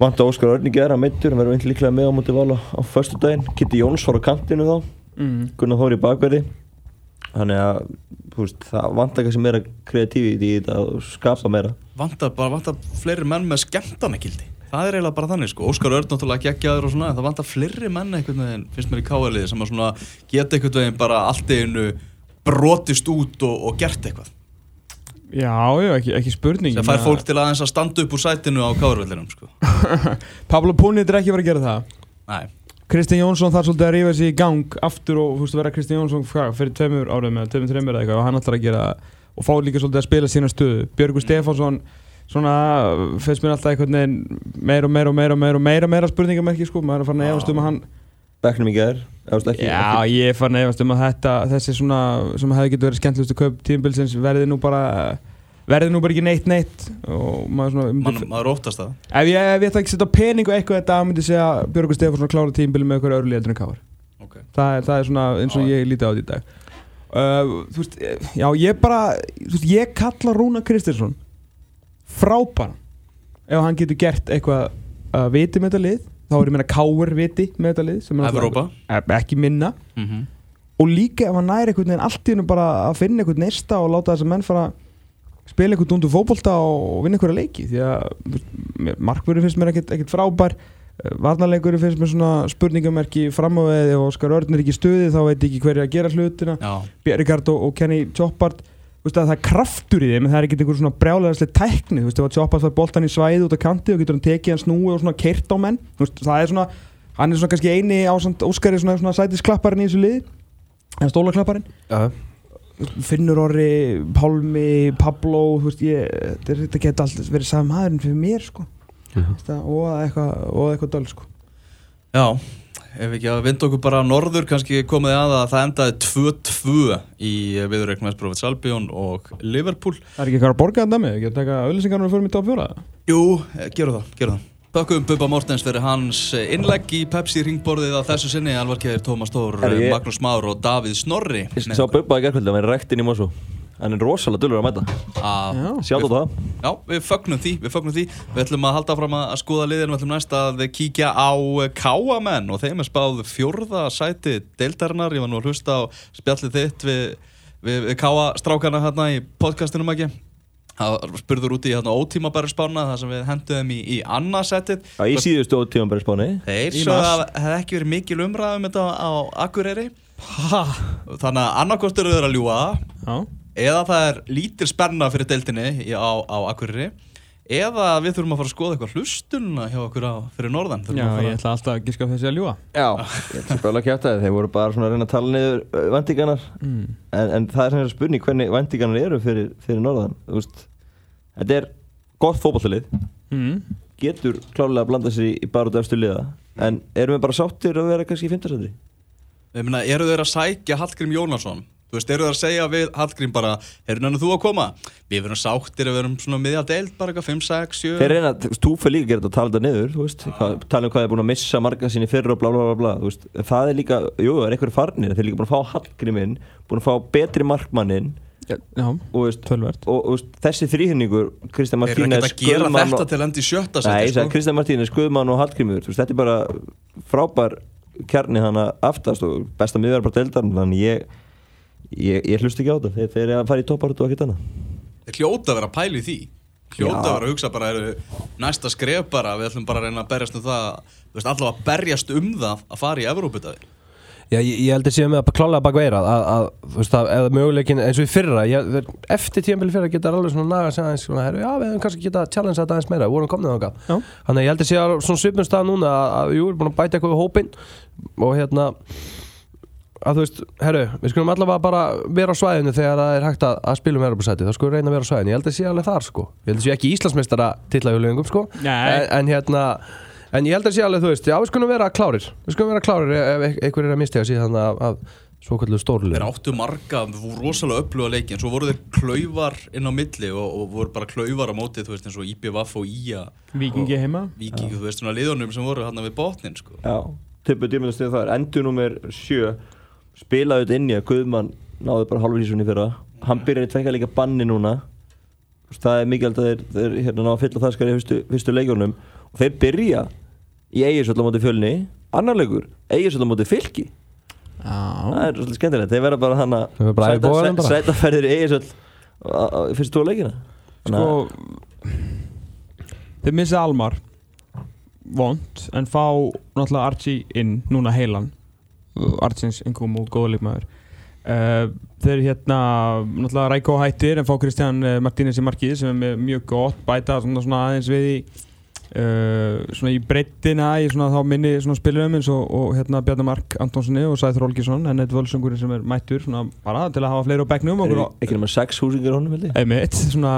Vanta Óskar Örningi er að meittur, hann verður einnig líklega með á móti vala á föstu daginn Kitty Jóns var á kantinu þá, mm. Gunnar Þóri í bakverði. Þannig að veist, það vantar kannski meira kreatífi í þetta og skapa meira. Vantar bara, vantar fleiri menn með skemmtanagildi Það er eiginlega bara þannig sko, Óskar Örn náttúrulega geggjaður og svona, það vantar fleiri menn einhvern veginn, finnst mér í káaliði, sem að svona geta einhvern veginn bara allt einu brotist út og, og gert eitthvað. Já, já, ekki, ekki spurning sem fær fólk til aðeins að standa upp úr sætinu á káarvellinum sko. Pablo Punic er ekki verið að gera það? Nei, Kristinn Jónsson þarf svolítið að rífa sig í gang aftur og þú veist að vera Kristinn Jónsson hvað, fyrir tveimur árum eða tveimur þreimur eða eitthvað og hann ætlar að gera og fá líka svolítið að spila sína stöðu. Björgur Stefánsson svona finnst mér alltaf einhvern veginn meira og meira og meira og meira og meira, meira spurningamerki sko, maður er farin að efast um að hann Becknum í ekki, Já, ekki. ég er farin að efast um að þetta þessi svona sem hefði getur verið skemmtilegustu kaup tímbilsins verði nú bara verði nú bara ekki neitt neitt. Og maður svona Man, maður óttast það. Ef ég, ef ég ætla ekki að setja pening og eitthvað þetta myndi segja að Björgur Stefánsson klára tímbili með eitthvað öðru liður en káar okay. það, er- það er svona eins og Já. ég líti á þetta í dag. Uh, þú veist, já ég bara þú veist, ég kalla Rúna Kristinsson frábæran ef hann getur gert eitthvað að viti með þetta lið þá er ég meina káur viti með þetta lið sem er eh, ekki minna. Mm -hmm. og líka ef hann næri einhvern veginn allt í hennu bara að finna einhvern neista og láta þess að menn fara spila einhvern dundu fótbolta og vinna einhverja leiki. Því að markverður finnst mér ekkert, ekkert frábær. Varnarleikurinn finnst mér svona spurningamerki fram á veði og Óskar Örn er ekki stuði þá veit ekki hver er að gera hlutina. Já, Bjergard og, og Kenny Choppard veist að það er kraftur í þeim en það er ekkert einhver svona brjálæðislega tækni. Þú veist ef að Choppard fær boltan í svæði út á kanti og getur hann tekið hann snúi og svona keirt á menn. Þú veist það er svona hann er svona kannski eini ásand Óskari svona, svona sætisklapparinn í þessu liði. En stólaklapparinn. Já, Finnur Orri, Pálmi, Pablo þú veist ég þetta, geta alltaf verið sami maðurinn fyrir mér sko. Mhm. Þetta, og eitthvað og eitthvað döl sko. Já, ef ekki að vinda okkur bara norður kannski komið að að það endaði 2-2 í viðurreiknum Esbrófits Albion og Liverpool. Það er ekki eitthvað að borga þetta með, ekki að taka auðlýsingarnar og fyrir mig top 4 Jú, eh, gerum það, gerum það. Þakkum Bubba Mortens fyrir hans eh, innlegg í Pepsi ringborðið á þessu sinni. Alvarkeðir Tómas Tór, Magnús Már og Davíð Snorri. Ég sá Bubba í gerðkvöldi, hann er rektinn í Mosó Hann er rosalega dullur að mæta. Sjátt á það. Já, við fögnum því, við fögnum því. Við ætlum að halda fram að skoða liðin Við ætlum næst að kíkja á Káamenn og þeim er spáð fjórða sæti deildarinnar, ég var nú að hlusta á spjallið þitt við, við, við Káastrákana hérna í podcastinum ekki Það var spurður út í hérna ótímabæri spána þar sem við henduðum í, í annarsætið Já, í síðustu ótíðan bara spáni Þeir svo að það hefði ekki verið mikil umræð um þetta á Akureyri. Þannig að annarkost eru að ljúa Já eða það er lítil spenna fyrir deildinni á, á Akureyri eða við þurfum að fara að skoða eitthvað hlustunna hjá okkur á, fyrir norðan Þurfum Já, að fara- ég ætla alltaf að giska á þessi að ljúa Já, ég ætla bara að kjáta það Þeir voru bara svona að reyna að tala niður vendingarnar mm. en, en það er sem er spurning hvernig vendingarnar eru fyrir, fyrir norðan Þú veist, Þetta er gott fótballtalið Mm. Getur klárlega að blanda sér í, í bara út eftir liða En erum við bara sáttir að vera kannski í fintarsæti? Ég meina, eru þeir að sækja Hallgrím Jónasson? Þú veist, eru þeir að segja við Hallgrím bara Heyrðu nannu þú að koma? Við verum sáttir að við erum svona miðja deild bara eitthvað 5, 6, 7 Þeir reyna, þú veist, þú fyrir líka að gera þetta að tala þetta niður þú veist, hvað, tala um hvað er búin að missa marga sinni fyrir og bla bla bla bla þú veist, það er líka, jú, það er einhverju farnir þeir er líka búin að fá Hallgríminn, búin að fá betri markmannin Já, og, veist, tölvert og, og veist, þessi þrýhinningur Kristján Martínez ekkert að gera Guðmann þetta og, til endi í sjötta Nei, seti ég sko. sagði Kristján Martínez, Guðmann og Hallgrímur þú veist, þetta er bara frábær kjarni hana aftast og besta miðverð bara deildar þannig ég, ég, ég hlust ekki á þetta. Þeir, þeir eru að fara í topparut og ekkert annað. Þeir hljóta að vera að pæla í því. Hljóta að vera að hugsa bara eru, Næsta skref bara, við ætlum bara að reyna að berjast um það Þú veist, allavega að berjast um það Að fara í Evróputaði Já, ég, ég held að séu með að klálega bak veira að, að, þú veist, að eða möguleikin eins og í fyrra ég, eftir tímabili fyrra geta alveg svona naga sig aðeins svona, herru, já, við hefum kannski geta challenge þetta aðeins meira, við vorum komnið þangað. Já. þannig að ég held að séu svona svipum stað núna að, að jú, við erum búin að bæta eitthvað við hópinn og hérna að þú veist, herru, við skulum allavega bara vera á svæðinu þegar það er hægt að, að spila um Europasæti, þá skulum við reyna að vera á svæðinu. Ég held að sé alveg þar, sko, ég held að sé ekki Íslandsmeistara titlaugulöfingum, sko. En, en hérna En ég held að sé alveg, þú veist, já við skulum vera klárir. Við skulum vera klárir ef einhver er að mistega síðan af, af svo kallu stórlið Þeir áttu marga, við voru rosalega öfluga leiki En svo voru þeir klaufar inn á milli Og, og voru bara klaufar á móti, þú veist, eins og IBVF og IA Víkingi heima? Víkingi, þú veist, svona liðunum sem voru hann við botnin, sko. Já, tippu dýrmyndastuð það er endur nummer sjö spilaði þetta inn í að Guðmann náði bara halvvísunni fyrra. Hann byrjaði tvekka líka banni núna. Það er mikilvægt að þeir, þeir hérna ná að fylla það skar í fyrstu, fyrstu leikjunum. Og þeir byrja í eiginsöld á móti fjölni annar leikur, eiginsöld á móti fylki. Það Já er svolítið skemmtilegt, þeir verða bara hann í bara. sætaferðir í eiginsöld í fyrstu tóa leikina. Sko Þeir missa Almar. Vond En fá náttúrulega Archie inn Núna heilan Archins innkom og góða leikmaður. Uh, Þeir hérna Náttúrulega Rækó hættir En fá Kristján uh, Martínez í markið Sem er mjög gott Bæta svona, svona aðeins við í Uh, svona í breyttina í svona þá minni svona spilurum eins og, og hérna Bjarni Mark Antonssoni og Sæður Olgesson en þetta völsungurinn sem er mættur svona bara til að hafa fleiri á er og ekki nema sex húsingar honum held ég? Einmitt, svona,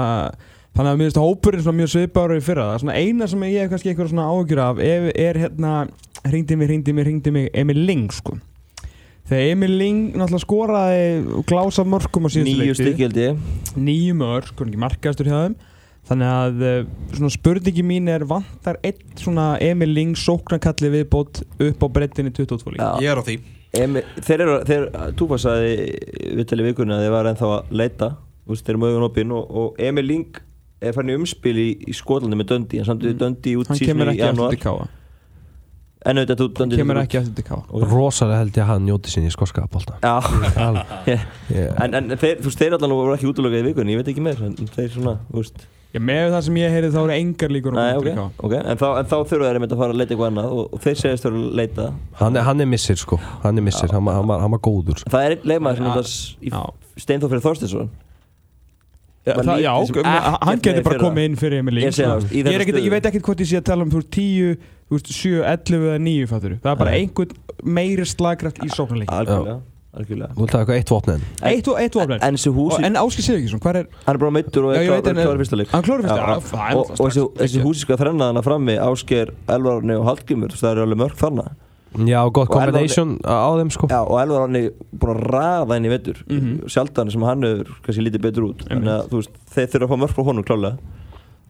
þannig að mér finnst hópurinn svona mjög svipaður í fyrra. Það er svona eina sem ég hef kannski eitthvað svona áhugjur af er, er hérna, hringdi mig, hringdi mig, hringdi mig. Emil Ling sko. Þegar Emil Ling náttúrulega skoraði glása mörgum á síðustu nýju stykki held ég. Nýju mörg, ekki markastur hjá þeim. Þannig að eh, svona spurningi mín er vantar eitt svona Emil Ling sóknarkalli viðbót upp á brettinni 22 líka. Ég er á því. Emi, þeir eru, þeir, Túpa sagði við til í vikunni að þeir var ennþá að leita. Þú veist, þeir eru augun opinn og, og Emil Ling er farin í umspil í, í Skotlandi með Dundee, hann samt við Dundee út hann síðan kemur í ekki aftur til káa en auðvitað þú Dundee kemur ekki aftur til Ok. Rosalega held ég að hann njóti sín í skoska bólta Já, yeah. en, en þeir, þú veist, þeir allan voru ekki útlökað í vikunni, ég veit ekki meir en þeir svona, þú veist. Já, með það sem ég heyrið þá eru engar líkur á Nei, honum ok, til KA. ok, en þá, en þá þurfa þeir að fara að leita eitthvað annað og, og þeir segist þurfa að leita. Hann, er, hann er missir sko. Hann er missir, hann, hann, var- hann var góður. Það er einn leikmaður sem Já. er Já. Steinþór fyrir Þorstinsson Já, það, já, ok, ekkert hann getur bara komið inn fyrir Emil Ég það, sko. ég, er ég veit ekkert hvort ég sé að tala um þú veist, 10, þú veist, 7, 11 eða 9 fattur. Það er bara einhvern meiri slagkraft í sóknarleik. Algjörlega, algjörlega. Þú vilt hafa eitthvað eitt vopn en Eitt og eitt oflein En þessi húsi, En Áski Sigurðsson, hvað er hann er bara meittur og Já, er ég veit, en- klár í fyrsta leik. Hann klóri fyrst Já, Já, það er og, og þessi, þessi húsiska þrennaðana frammi Ásker, Elvarni og Hallgrimur þú veist, það eru alveg mörg þarna. Já, gott Og combination á þeim sko. Já, og Elvarni búin að raða inn í vetur. Mhm. sjaldan sem hann hefur kannski lítið betur út. Þannig að þú veist, þeir þurfa að fá mörg frá honum klálega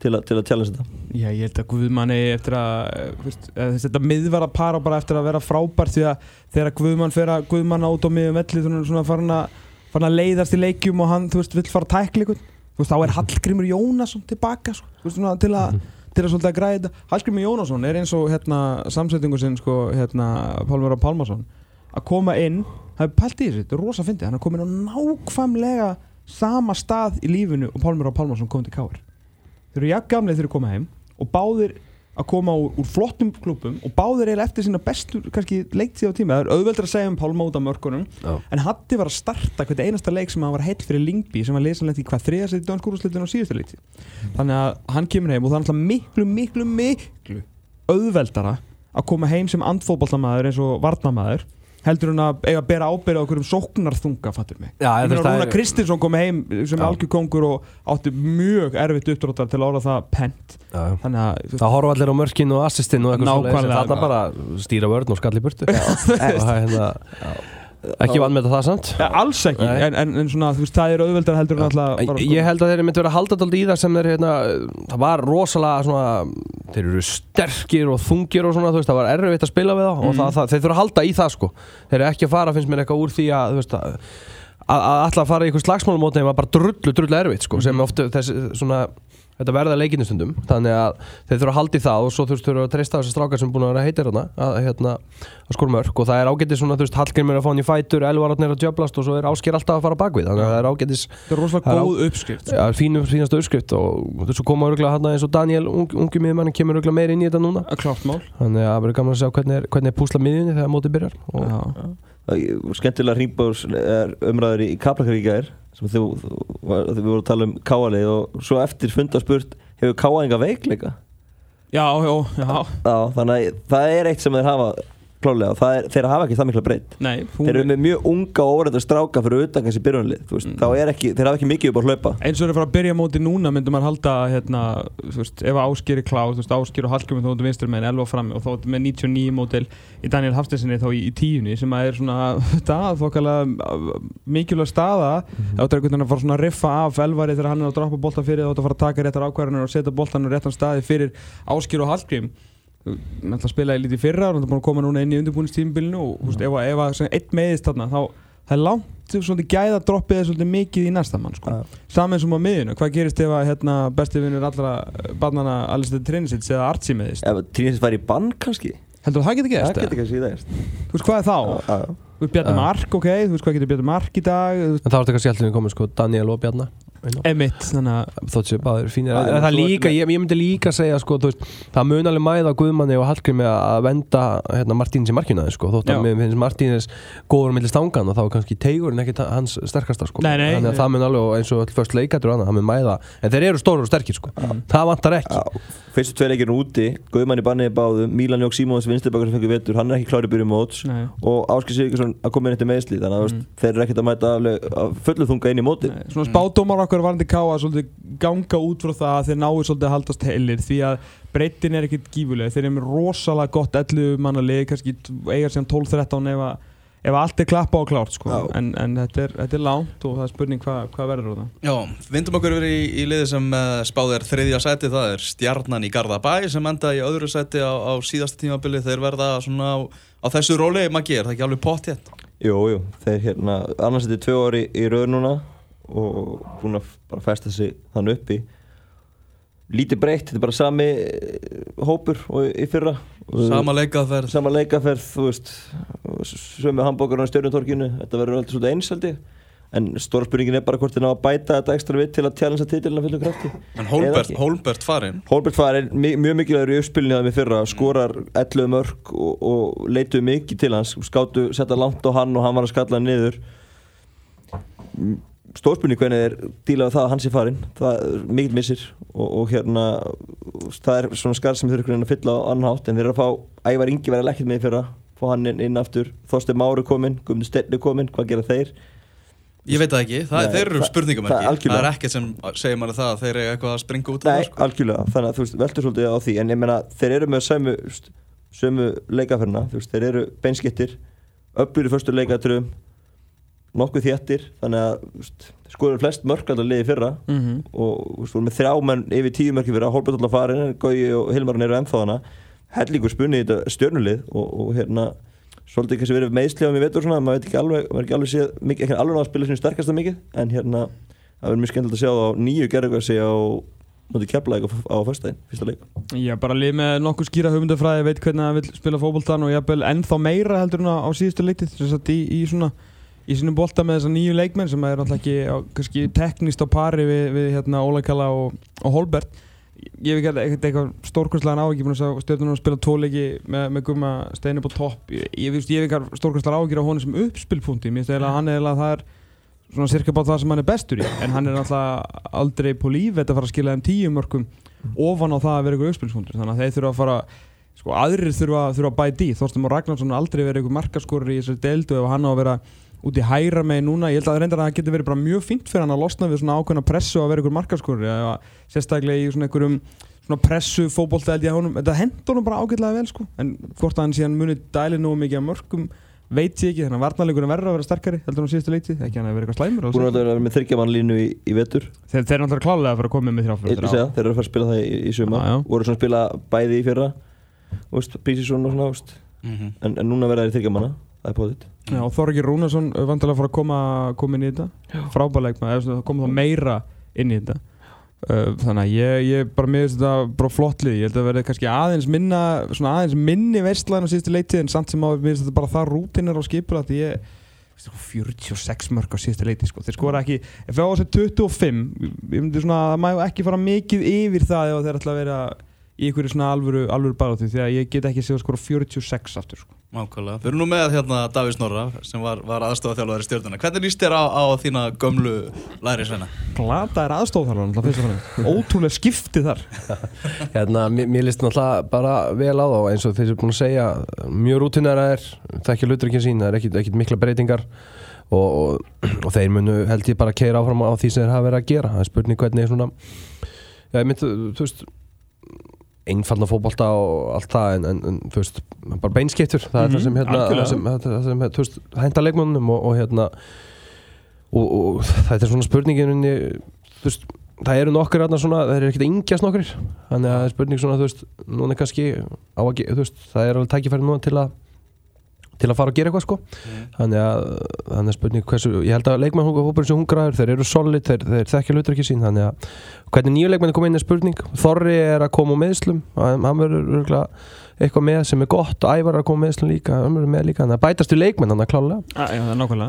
til, a, til að challenge þetta? Já, ég held að Guðmanni eftir að eh, þú veist, eh, þessi- Þetta miðvara para bara eftir að vera frábært Því að þegar Guðmann fer að Guðmann át á miðum velli Svona, svona farin, að, farin að leiðast í leikjum Og hann, þú veist, vill fara að tækla ykkur Þú veist, þá er Hallgrímur Jónasson tilbaka sko, þú veist, svona, til að til að svolítið að græða þetta. Hallgrímur Jónasson er eins og hérna, samsetningu sinn sko, hérna, Pálmur og Pálmarsson að koma inn, það er pælt í þessu þetta er rosa fyndið, hann er komin á nákvæmlega sama stað í lífinu og Pálmur og Pálmarsson kom til Káar þeir eru jafn gamlega þeir koma heim og báðir að koma úr, úr flottum klubum og báðir eiginlega eftir sína bestu kannski leiktíð á tíma, það er auðveldur að segja um Pálma út af mörkunum, Já. en Hatti var að starta hvert einasta leik sem hann var heill fyrir Lingby sem var lesanlegt í hvað þriðast í dönskúrúslitin á síðustu leiktíð þannig að hann kemur heim og það er alltaf miklu, miklu, miklu auðveldara að koma heim sem andfótboltamaður eins og varnamaður heldur hann að eiga að bera ábyrða okkur um sóknarþunga, fattur mig? Já, Ég meina það Rúna er- Kristinsson kom heim sem Já. algjör kongur og átti mjög erfitt uppdráttar til að orða það pent. Þannig að Það horfa allir á mörkin og assistin og eitthvað en Þarna bara stýra vörn og skall í burtu. Og það er hérna Ekki vann með það samt? Ja, alls ekki, en, en, en svona, þú veist, það er auðveldar heldur en alltaf Ég, ég held að þeir myndi vera að halda alltaf í það sem þeir hérna, það var rosalega svona, þeir eru sterkir og þungir og svona, veist, það var erfitt að spila við þá og það, það, þeir þurfa að halda í það sko. Þeir eru ekki að fara, finnst mér eitthvað úr því að veist, að, að, að alltaf fara í eitthvað slagsmálumót þeim var bara drullu, drullu erfitt sko, sem ofta þessi svona Þetta verða leikinu stundum, þannig að þeir þurfa að halda í það og svo þú veist, þurfa að treysta þessi strákar sem er búin að vera heitir hérna að, hérna, að skora mörg og það er ágætis svona, þú veist, Hallgrimur er að fá hann í fætur, Elvararnir að djöblast og svo er Ásker alltaf að fara bakvið, þannig að það er ágætis það er rosalega það er góð uppskrift. Já, fínu, fínast uppskrift og þessu koma örgulega hann eins og Daniel, ung, ungi miðmann kemur örgulega meira inn í þetta núna. Þannig að það verður gaman að sjá hvernig er, hvernig er skemmtilega hringbárs umræður í Kaplakaríka er sem þú, þú, við vorum að tala um káalið og svo eftir funda spurt hefur káaðinga veikleika? Já, já, já, Já, þannig að það er eitt sem þeir hafa klálega er, þeir hafa ekki það mikla breytt. Þeir eru með mjög unga og órættar stráka fyrir utan kannski byrjunlið, þú veist, þá er ekki þeir hafa ekki mikið upp að hlaupa. Eins og þeir að fara að byrja móti núna myndum maður halda hérna, þú veist, ef er þú veist, Ásker og Hallgrimur þá áttu vinstur með 11 fram og þá áttu með 99 mótil í Daniel Haftinsinni þá í, í tíunni sem að er svona það þokkalega mikilvæg staða. Þá áttu einhvern veginn að fara svona að riffa af elvari þegar hann er að droppa bolta fyrir þá áttu að fara að taka réttar ákvarðanir og setja boltan á réttan staði fyrir Ásker og Hallgrim hann ætla að spila í lítið í fyrra og hann er búin að koma núna inn í undirbúinistímbilinu og þú veist, ef, að- einn meðist þarna þá það er langt svolítið gæða droppið er svolítið mikið í næsta mann sko. saman sem á miðinu, hvað gerist ef að hérna, besti vinnur allra barnana Alistair Trinisits eða Archie meðist Ef Trínsins væri í bann kannski heldur þú að það getur Það gerst? getur kannski í dag þú veist hvað er þá? Já, já. Bjarni Já. Mark, ok, þú veist hvað getur Bjarni Mark í dag En þá er þetta kannski alltaf komið sko Daniel og Bjarnar emitt, þannig að þótt sér báðir fínir. Það svo- líka, ég, ég myndi líka segja sko, þú veist, það mun alveg mæða Guðmanni og Hallgrími að venda hérna, Martínis í markinu aðeins, sko, þótt að mér finnst Martínis góður millir stangan og þá er kannski tegurinn ekki hans sterkasta sko. Nei, nei, þannig nei. að það mun alveg og eins og öll först leikatur og annað, það mun mæða. En þeir eru stóru og sterkir sko. það vantar ekki. Já, Fyrstu tvei leikirinn úti Guðmann í banniði báðum Mílan Jók Símóns vinstirbakar sem fengur vetur Hann er ekki klárið byrju móts. Og Áskil Sigurðsson að koma inn eftir meðsli Þannig að mm. þeir eru ekkert að mæta alveg, að fullu þunga inn í móti Nei, Svona spádómar okkar varandi káa svolítið ganga út frá það að þeir náu svolítið að haldast heilir því að breytin er ekkit gífuleg þeir eru með rosalega gott 11 manna lið kannski t- eiga sem 12-13 ef, að- ef allt er klappa og klárt sko. En, en þetta, er, þetta er langt og það er spurning hvað hva verður úr það. Já, vindum okkur yfir í, í liði sem uh, spáð er þriðja sæti, það er Stjarnan í Garðabæ sem enda í öðru sæti á, á síðasta tímabili, þeir verða svona á, á þessu róli, Maggi, er það ekki alveg pott hér? Jú, jú, þeir hérna Annars þetta er tvö ári í rauð núna Og búin að bara festa sig þann uppi Lítið breytt, þetta er bara sami eh, hópur og í fyrra. Sama leikaðferð Sama leikaferð, þú veist Sömu hambókarinn á stjórnutorkinu Þetta verður alltaf svolítið eins held ég. En stóra spurningin er bara hvort þið ná að bæta þetta ekstra við til að tjálensa titilina fullum krafti. En Holbert. Holbert farinn? Holbert er mi- mjög mikilvægur í uppspilinu það með fyrra skorar 11 mörg og, og leituðu mikið til hans skáttu setta langt á hann og hann var að skalla hann niður stórspilni hvernig er dílað það að hann sé farinn. Það er mikill missir og, og hérna það er svona skarð sem þau eru að fylla á annan hátt en þeir eru að fá Ævar Ingi verið lekkið með í fyrra fá hann inn, inn aftur. Þorstein Máru kominn, Guðmundur Stenni kominn hvað gera þeir? Ég veit það ekki, það, Nei, þeir eru spurningum það er er ekkert sem segir manni það að þeir eru eitthvað að springa út Nei, sko. algjörlega, þannig að þú veist, veldur svolítið á því. En ég meina, þeir eru með sömu sömu leikaferna, þeir eru beinskittir, öflur í förstu leikatrum nokkuð þéttir þannig að, skoður flest mörk alltaf liði í fyrra mm -hmm. og veist, voru með þrjá menn yfir tíu mörki fyrra, Holbert alltaf farin en Gauji og Hilmarinn eru ennþá hana hellingur spunni í þetta stjörnulið og, og hérna, svolítið kannski verið meðsli á mig vetur svona, maður veit ekki alveg, maður er ekki alveg séð mikið, ekki alveg að spila sinni sterkasta mikið en hérna, það verður mjög skemmtilegt að sjá það á nýju gerðugvæsi á móti keflaðið á, fyrstæðin, fyrsta leik Já, bara lið með nokkuð skýra hugmyndafræði veit hvernig hann vil spila fótboltan og jafnvel ennþá meira heldur en á, síðustu leitið sem sagt í, í svona í sínum bolta með þessa nýju leikmenn sem er alltaf ekki á, kannski teknist á pari við, við hérna Óla Kalla og, og Holbert. Ég hef ekki eitthvað að sjá stjórnum að spila tóleiki með, með gumma steinu på topp. Ég, hef ekki stórkvæmslegan áhyggjur á honum sem uppspilpunkti. Mér finnst að hann er eiginlega það er svona cirka bara það sem hann er bestur í. En hann er alltaf aldrei på líf þetta fara að skila þeim tíu mörgum ofan á það að vera ykkur uppspilspunktur. Þannig að þeir þurfa að fara sko aðrir þurfa, þurfa að bæti í. Þorstum og Ragnarsson aldrei verið ykkur markaskorur í þessari deildu ef hann á að vera út í hæra með núna. Ég held að reyndar að það getur verið bara mjög fínt fyrir hann að losna við svona ákveðna pressu að vera ykkur markaskorur eða sérstaklega í svona ykkurum svona pressu fótbolta held ég að honum þetta hendur honum bara ágætlega vel sko. En hvort að hann síðan muni dæli nú mikið að mörgum veit ég ekki. Þannig að varnarleikurinn verður að vera sterkari heldur hann á síðustu leiti ekki hann að vera eitthvað slæmur búin að vera með þryggjaman línu í, í vetur. Þeir, þeir eru náttúrulega klálega að fara að koma með þrjáflöður þeir eru að fara að spila það í, í suma voru svona að spila bæði í fyrra Prísisson og svona úst. Mhm. en, en núna verða þeir þryggjamanna það er póðitt Já, og Þorgir Rúnarsson vantilega að fara að koma, koma inn í þetta. Frábæleik maður, eða svona, koma þá meira inn í þetta. Uh, þannig að ég, ég bara finnst þetta bara flott lið, ég held að verði kannski aðeins minna svona aðeins minni veistlæðin á síðustu leitið en samt sem á mér finnst þetta bara það rútinir á skipur að ég veist, sko, 46 mörg á síðustu leitið sko. þeir skora ekki, ef við á þessu 25 ég myndi svona að það má ekki fara mikið yfir það ef þeir ætla að vera í einhverju svona alvöru, alvöru barátu því að ég get ekki séð að skora 46 aftur sko. Nákvæmlega. Við erum nú með hérna Davís Norra sem var, var aðstofa þjálfari stjórnuna. Hvernig líst þér á, á þína gömlu læri sveina? Glata er aðstofþarfan alltaf fyrst og fremst Ótrúlega skipti þar Hérna, mér, mér líst náttúrulega bara vel á þá eins og þeir eru búin að segja mjög rútinara er, þekkja hluturkinn sín það er ekkit, ekkit mikla breytingar og, og, og þeir munu held ég bara að keira áfram á því sem þeir hafa verið að gera það er spurning hvernig svona já, ég myndi, þú veist einfalna fótbolta og allt það en, en, en þú veist, bara beinskiptur það er Mhm, það sem, hérna, það sem, það sem þú veist, henda leikmönnum og, og hérna og, og þetta er svona spurningin þú veist, það eru nokkur hérna svona, það eru ekkert yngjast nokkur. Þannig að það er spurning svona, þú veist, núna er kannski á að, þú veist, það er alveg tækifæri núna til að til að fara að gera eitthvað sko. Þannig að þannig að spurning hversu ég held að leikmannhópurinn sem hungraður þeir eru solid, þeir, þeir þekkja hlutur ekki sín þannig að hvernig nýju leikmanni koma inn er spurning. Þorri er að koma á meðslum hann verður eitthvað með sem er gott Ævar að koma á meðslum líka hann verður með líka þannig að bætast við leikmenn hann að klálega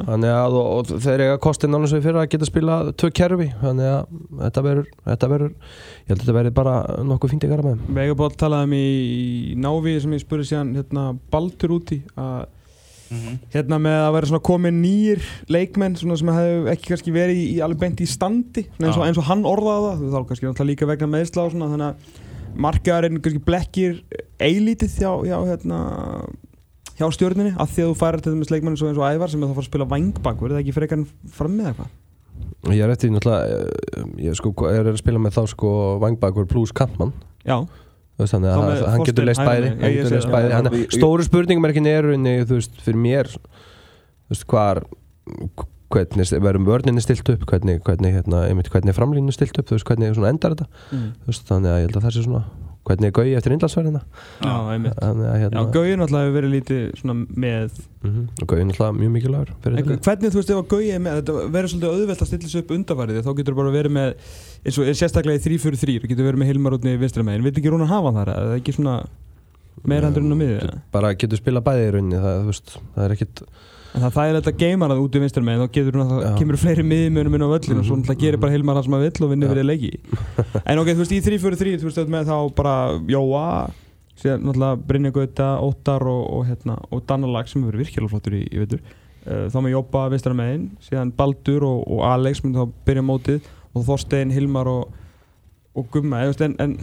þannig að og, og þeir eiga kostið náttúrulega svo fyrir að geta spila tvö kerfi þannig að þetta verður þetta verður ég held að þetta verður bara nokkuð fínt í gara með þeim. Vegabóll talaði um í, í návi sem ég spurði síðan hérna, Baldur úti að hérna með að vera svona komin nýjir leikmenn svona sem hefðu ekki kannski verið í, í alveg beint í standi eins, og, eins og hann orðaði það þá kannski náttúrulega líka vegna meðsla og svona þannig að markaðarinn kannski blekkir eilítið hjá, hjá hérna hjá stjórninni að því að þú færir til dæmis leikmenn eins og eins og Ævar sem er þá að fara að spila vangbakur er það ekki frekar fram með eitthvað? Ég er eftir náttúrulega eh, ég sko, er að spila með þá sko vangbakur plus kantmann Já, Þú þannig að hann- hann getur leist bæði, leist bæði. Já, Hann- stóru spurningmerkin eru inni, þú veist, fyrir mér þú veist, hvar hvernig verðum vörninni stilt upp hvernig, hvernig, hérna, einmitt, hvernig er framlínu stilt upp þú veist, hvernig endar þetta mm. þú veist, þannig að ég held að það sé svona hvernig er gauði eftir innlandsverðina hérna Gauðin alltaf hefur verið lítið svona með mhm, og gauði er náttúrulega mjög mikilvægur hvernig þú veist ef að Gauji er með, þetta verður svolítið auðvelt að stilla sig upp undarfærið þá getur bara verið með, eins og sérstaklega í 3-4-3, þú getur verið með Hilmar út í vinstra megin, vil ekki Rúnar hafa þar, eða er það ekki svona meira heldur en á miðið, eða? bara getur spila bæði í rauninni það, þú veist, það er ekkit en það, það er þetta geimar að út í vinstra megin, þá getur hún að það kemur fleiri miðmönum inn á völlinu og svo Mhm, náttúrulega gerir bara Hilmar það sem að vill og vinnur Já. verið leiki. En ok, þú veist, í 3-4-3, þú veist, þú veist með þá bara Jóa, síðan náttúrulega Brynja Gauta, Óttar og, og, hérna, og Dannalag sem hefur verið virkilega flottur í, í veitur uh, þá með Jópa vinstra megin síðan Baldur og, og Alex myndi þá byrja mótið og Þorstein, Hilmar og, og Gumma en, en,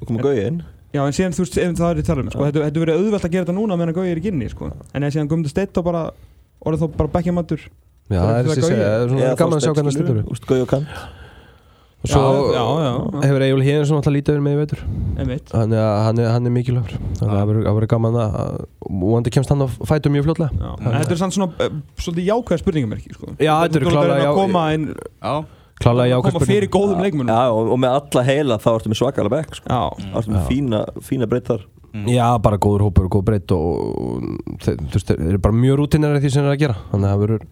og koma gauði inn. Já, en síðan þú veist, ef það er í talum sko, þetta þetta verið auðvelt að gera þetta núna meðan Gauji er ekki inni sko. en eða síðan Gummi Steitt og bara orðið þá bara bekkjamatur já, Það er þessi Gaui. segja, það er svona gaman að sjá hvernig það stillur upp. Gauði og kant? Og svo Já, já, já, já. hefur Egil Híðinsson alltaf lítið verið með í veitur Þannig að hann er, hann er mikilvægur. Þannig að það verður- gaman að og vonandi kemst hann að fæta mjög en þetta er samt svona uh, svolítið jákvæð spurningamerki sko. Já, þetta eru að að Klálega jákvæð koma fyrir góðum leikmunum Já, og, með alla heila þá ertu með svakalega bekk sko. Já, þá ertu með fína breytt þar Já, bara góður hópur og góð breytt og, þeir, þú veist, þeir eru bara mjög rútinir því sem þeir eru að gera Þannig að það verður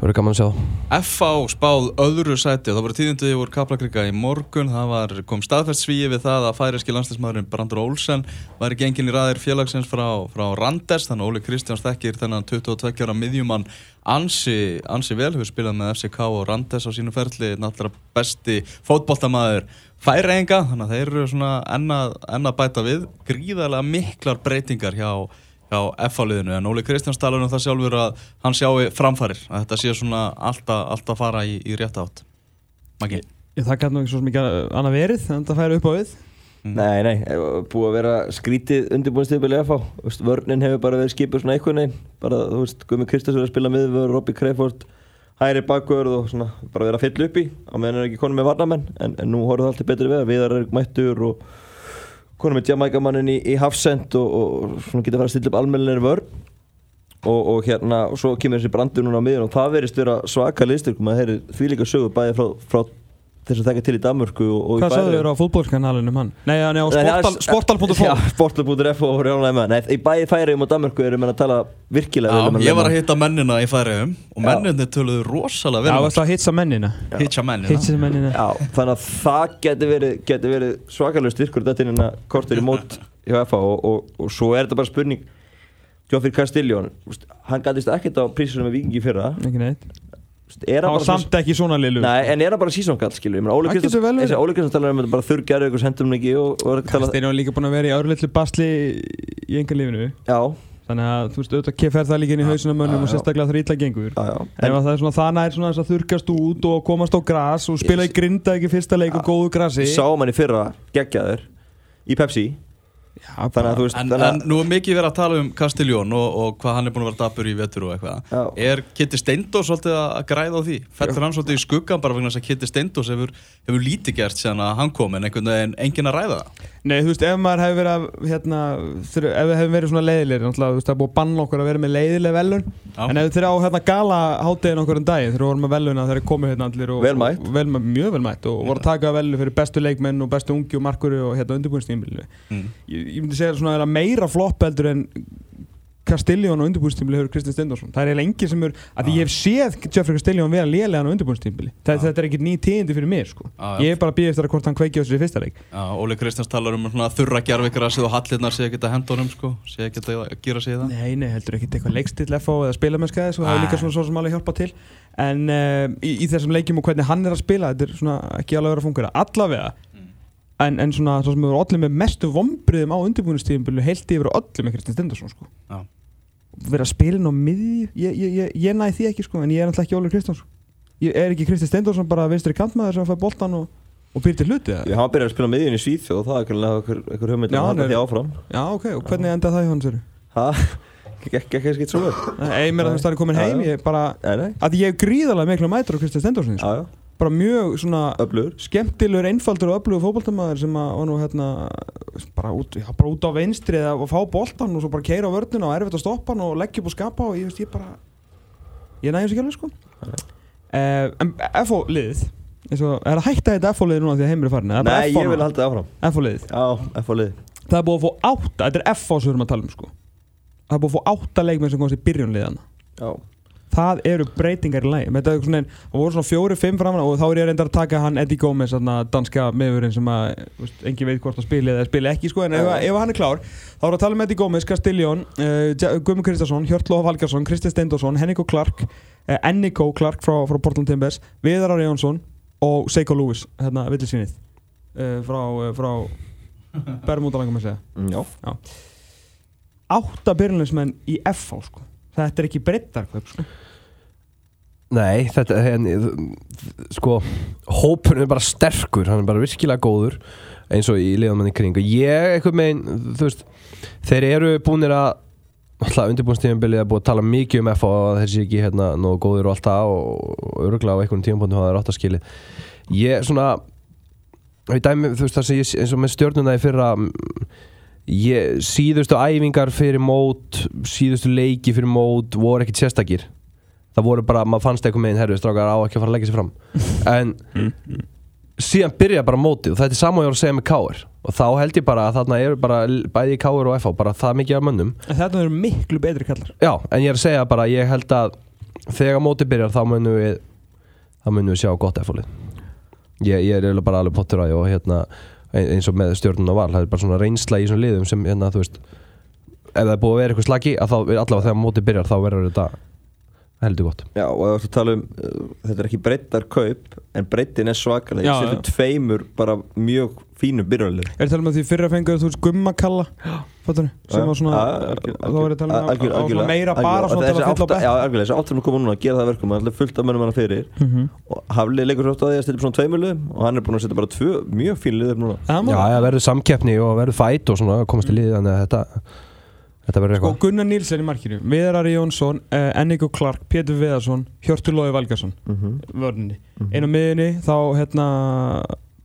verður gaman að sjá. Það FH spáð öðru sæti og það voru tíðindið voru Kaplakrika í morgun það var, kom staðfest svíi við það að færiski landslismæðurinn Brandur Olsen var í gengin í raðir félagsins frá, frá Randes þannig að Óli Kristjáns þekkir þennan 22 ára miðjumann ansi, ansi vel, hefur spilað með FCK og Randes á sínu ferli, náttúrulega besti fótboltamaður færiðinga þannig að þeir eru svona enna, enna bæta við. Gríðarlega miklar breytingar hjá hjá F-liðinu en Óli Kristjáns talar um það sjálfur að hann sjáu framfarir að þetta sé svona alltaf, alltaf fara í, í rétt átt. Maggi? Ég, það gæti nú ekki svo sem ekki annað verið en það færi upp á við. Nei, nei, eh, búið að vera skrítið Þú veist, Vörnin hefur bara verið skipur svona einhvern veginn. Bara, þú veist, Guðmi Kristjáns verið að spila miðvör Robby Kreford, hæri bakvörð og svona, bara verið að fylla upp í. Á meðan er ekki konum með varnamenn en, en nú horfður það alltaf betur við að Viðar er mættur og konum með Jamaica-mannin í, í Hafsend og, og svona geta fara að stilla upp almennilegri vörn. Og, og hérna, og svo kemur þessi brandur núna á miðjun og það verist vera svaka listur því líka sögur bæði frá, frá þess að þekka til í Danmörku og, og í Hvað sagðu þér á fútbólskanalinn um hann? Nei, hann er á Nei, það sportal- er- sportal.fo Já, sportal.f og rjánaði með. Nei, í bæði Færeyjum og Danmörku erum við að tala virkilega um Já, hann ég var að hitta mennina í færiðum og Já. menninni töluðu rosalega Já, vel um varstu að hitsa mennina? Hitcha mennina. Hitsa mennina. Já, þannig að það geti verið, geti verið svakalega styrkur þetta inn að kortir í mót hjá FA og, og, og svo er þetta bara spurning. Jófir Castiljón hann gætist ekkert á prísunum með vikingi í fyrra. Ekki neitt. Vist, er Það hann samt ekki svona lilu Nei, en er hann bara sísongall, meina, Óli Það getur vel Kristjáns verið. Óli Kristjáns talar um þetta bara ykkur hendum hann ekki og, og er er líka búin að vera í árleitlu basli í enga lífinu Já, Þannig að þú veist, auðvitað fer það líka inn í hausuna mönnum Já, og sérstaklega þegar illa gengur. Já, já. En það er svona það nær svona þess að þurkast út og komast á gras og spila í grinda ekki fyrsta leik og góðu grasi. Sá hann í fyrra geggjaður í Pepsi Já, Þannig að þú veist En, en nú er mikið verið að tala um Castiljón og, og hvað hann er búin að vera dapur í vetur og eitthvað Já. Er Kitty Steindós svolítið að að græða á því? Fellur hann svolítið í skuggan bara vegna þess að Kitty Steindós hefur, hefur lítið gert síðan að hann kom en einhvern veginn enginn að ræða það Nei, þú veist, ef maður hefur verið að, hérna, þur, ef við hefum verið svona leiðilegir, náttúrulega, þú veist, það er búið að banna okkur að vera með leiðileg velun, Já. en ef þeir á hérna gala háttegin okkur um daginn, þeir voru með veluna, þeir komið hérna allir og... Vel mætt. og Vel, mætt, mjög vel mætt og voru að taka velu fyrir bestu leikmenn og bestu ungi og markuri og hérna undirbúinstímilinu. mm. Ég, ég myndi segja svona að meira flopp heldur en Castellón á undirbúinstímbili hefur Kristinn Stendorsson það er engin sem er að því ég hef séð Jeffrey Castellón vera lélegan á undirbúinstímbili þetta er ekkert ný tíðindi fyrir mér sko. Já, já. ég er bara að býða eftir að hvort hann kveiki á þessu í fyrsta leik. Já, Óli Kristjáns talar um svona þurra gerfigrasið og hallirnar sé ekki að henda honum sko, sé ekki að gera sig í það. Nei, nei, heldur ekkert eitthvað leikstill FO eða spilamennska þess og það er líka svona svo sem alveg hjálpa til. En uh, í, í þessum leikjum og hvernig hann er að spila þetta er svona ekki alveg verið að fungera allavega en, en svona svo sem hefur allir með mestu vombriðum á undirbúinustíðinbölu heilt yfir öllum með Kristinn Stendarsson sko. Já. vera að spila inn á miðju ég, ég, ég, ég næði því ekki sko en ég er náttúrulega ekki Óli Kristjáns ég er ekki Kristinn Stendarsson bara vinstri kantmaður sem fær boltan og, og býr til hluti eða? Ég hafa byrjað að spila miðjun í Svíþjóð og það er einhver, einhver hugmynd Já, að hann er- því áfram Já, ok, og hvernig endaði það í hann sér? Ha? Gekk ekki ekki svo er bara er mjög svona öflugur. skemmtilegur, einfaldur og öflugur fótboltamaður sem að var nú hérna bara út, já, bara út á vinstri eða fá boltan og svo bara keira á vörnina og erfitt að stoppa hann og leggja upp og skapa og ég veist ég bara ég næði þessu ekki alveg sko. Uh, en FO liðið og, er það hægt að þetta FO liðið núna því að heimir er farin Nei, FO ég vil halda það áfram FO liðið. Já, F og lið það er búið að fá átta, þetta er FO sem við erum að tala um sko. Það er búið að fá átta leikmenn sem komast í byrjunliðana. Já, það eru breytingar í er svona, það voru svona fjóri, fimm framan og þá er ég reyndar að taka hann Eddie Gómez danska meðurinn sem að veist, engin veit hvort hann spili eða spili ekki sko, en ef, ef hann er klár þá við að tala um Eddie Gómez, Castellón uh, Guðmund Kristjánsson, Hjörtlóf Valgarsson Kristinn Steindorsson, Hennico Clark uh, Ennico Clark frá, frá Portland Timbers Viðar Ari Jónsson og Seiko Lewis hérna villisvinið uh, frá, uh, frá Bermuda langum að segja. Mm, átta byrjunleismenn í FH sko. Þetta er ekki breyttarkaup sko. Nei, þetta henni, sko, hópurinn er bara sterkur, hann er bara virkilega góður eins og í liðanmann í kring og ég, eitthvað megin, þú veist þeir eru búinir að alltaf undirbúinstíðanbilið er búið að tala mikið um F og sé ekki hérna nógu góður og allt það og öruglega á einhvern tímapunktum hafa þeir átt að skilið ég svona dæmi, þú veist það sem ég, eins og með stjórnuna í fyrra ég, síðustu æfingar fyrir mót síðustu leiki fyrir mót voru ekkit sérstakir. Það voru bara, maður fannst eitthvað meginn herru, strákar á ekki að fara að leggja sér fram. En síðan byrja bara mótið og þetta er saman ég var að segja með Káir og þá held ég bara að þarna eru bara bæði Káir og FH, bara það mikið af mönnum. En þetta eru miklu betri kallar. Já, en ég er að segja bara, ég held að þegar mótið byrjar þá munum við þá munum við sjá gott FH-lið ég, ég er bara alveg pottur að því og hérna eins og með stjórnun og val það er bara svona reynsla í svona liðum sem hérna, þú veist ef það er búið að vera eitthvað slagi að þá, allavega þegar mótið byrjar þá verður þetta heldur gott. Já, og ef þú tala um uh, þetta er ekki breyttar kaup en breyttin er svakalega ég setur tveimur bara mjög fínum byrjunlega Er það talað um að því fyrra fengur þú veist gummakalla fattur, sem var svona þá er það talað um að- að meira bara svona til að fylla á bekk. Já, algjörlega, þessi áttur nú koma núna að gera það verkum það er alltaf fullt af mönnum hann fyrir. Mhm. og Hafli leikur svo oft að því að stilla upp svona tveimurlu og hann er búin að setja bara tvö mjög fín liður núna. Já, það verður samkeppni og verður fæt og svona komast í liði þannig að þetta þetta verður Sko Gunnar Nílsen í markinu Viðar Jónsson, uh, Enrico Clark, Pétur Viðarsson Hjörtur Lói Valgarsson Mhm, vörninni. Einn á miðinni þá hérna